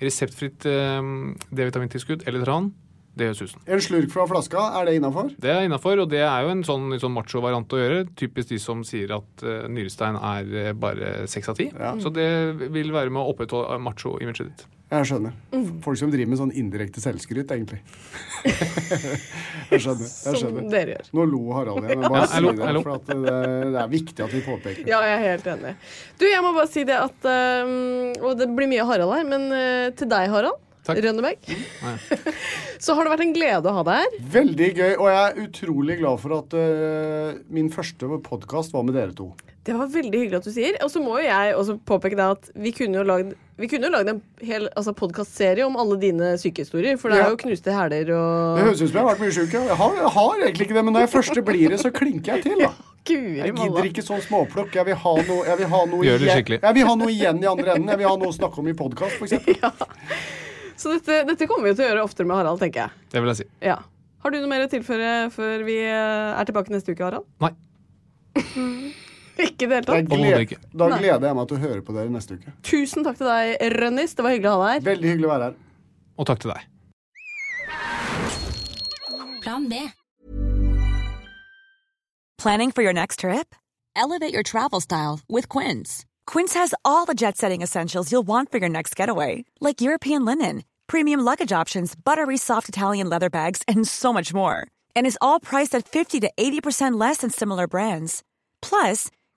Reseptfritt eh, D-vitamintilskudd eller tran, det gjør susen. En slurk fra flaska, er det innafor? Det er innafor, og det er jo en sånn, sånn macho-variant å gjøre. Typisk de som sier at uh, nyrestein er eh, bare seks av ti. Så det vil være med å opprettholde macho-imaget ditt. Jeg skjønner. Folk som driver med sånn indirekte selvskryt, egentlig. jeg skjønner. jeg Som skjønner. dere gjør. Nå lo Harald igjen. Ja, si det, for at det, det er viktig at vi påpeker det. Ja, jeg er helt enig. Du, jeg må bare si det at um, Og det blir mye Harald her, men uh, til deg, Harald. Takk. Rønneberg. Så har det vært en glede å ha deg her. Veldig gøy, og jeg er utrolig glad for at uh, min første podkast var med dere to. Det var veldig hyggelig at du sier. Og så må jo jeg også påpeke deg at vi kunne jo lagd vi kunne jo lagd en hel altså podkastserie om alle dine sykehistorier. For det Ja. er jo knuste hæler Det høres ut som jeg har vært mye sjuk. Jeg, har- jeg har egentlig ikke det, men når jeg først blir det, så klinker jeg til. da. Guri Jeg gidder ikke sånn småplukk. Jeg vil ha noe, jeg vil ha noe, Gjør det igjen. skikkelig. Jeg vil ha noe igjen i andre enden. Jeg vil ha noe å snakke om i podkast, f.eks. Så dette, dette kommer vi til å gjøre oftere med Harald, tenker jeg. Det vil jeg si. Ja. Har du noe mer å tilføre før vi eh, er tilbake neste uke, Harald? Nei. ikke i det hele tatt. Gled, da gleder jeg meg til å høre på dere neste uke. Tusen takk til deg, Rønnis. Det var hyggelig å ha deg her. Veldig hyggelig å være her. Og takk til deg. Plan B. Planning for your next trip? Elevate your travel style with Quince. Quince has all the jet setting essentials you'll want for your next getaway, like European linen, premium luggage options, buttery soft Italian leather bags, and so much more. And is all priced at 50 to 80% less than similar brands. Plus,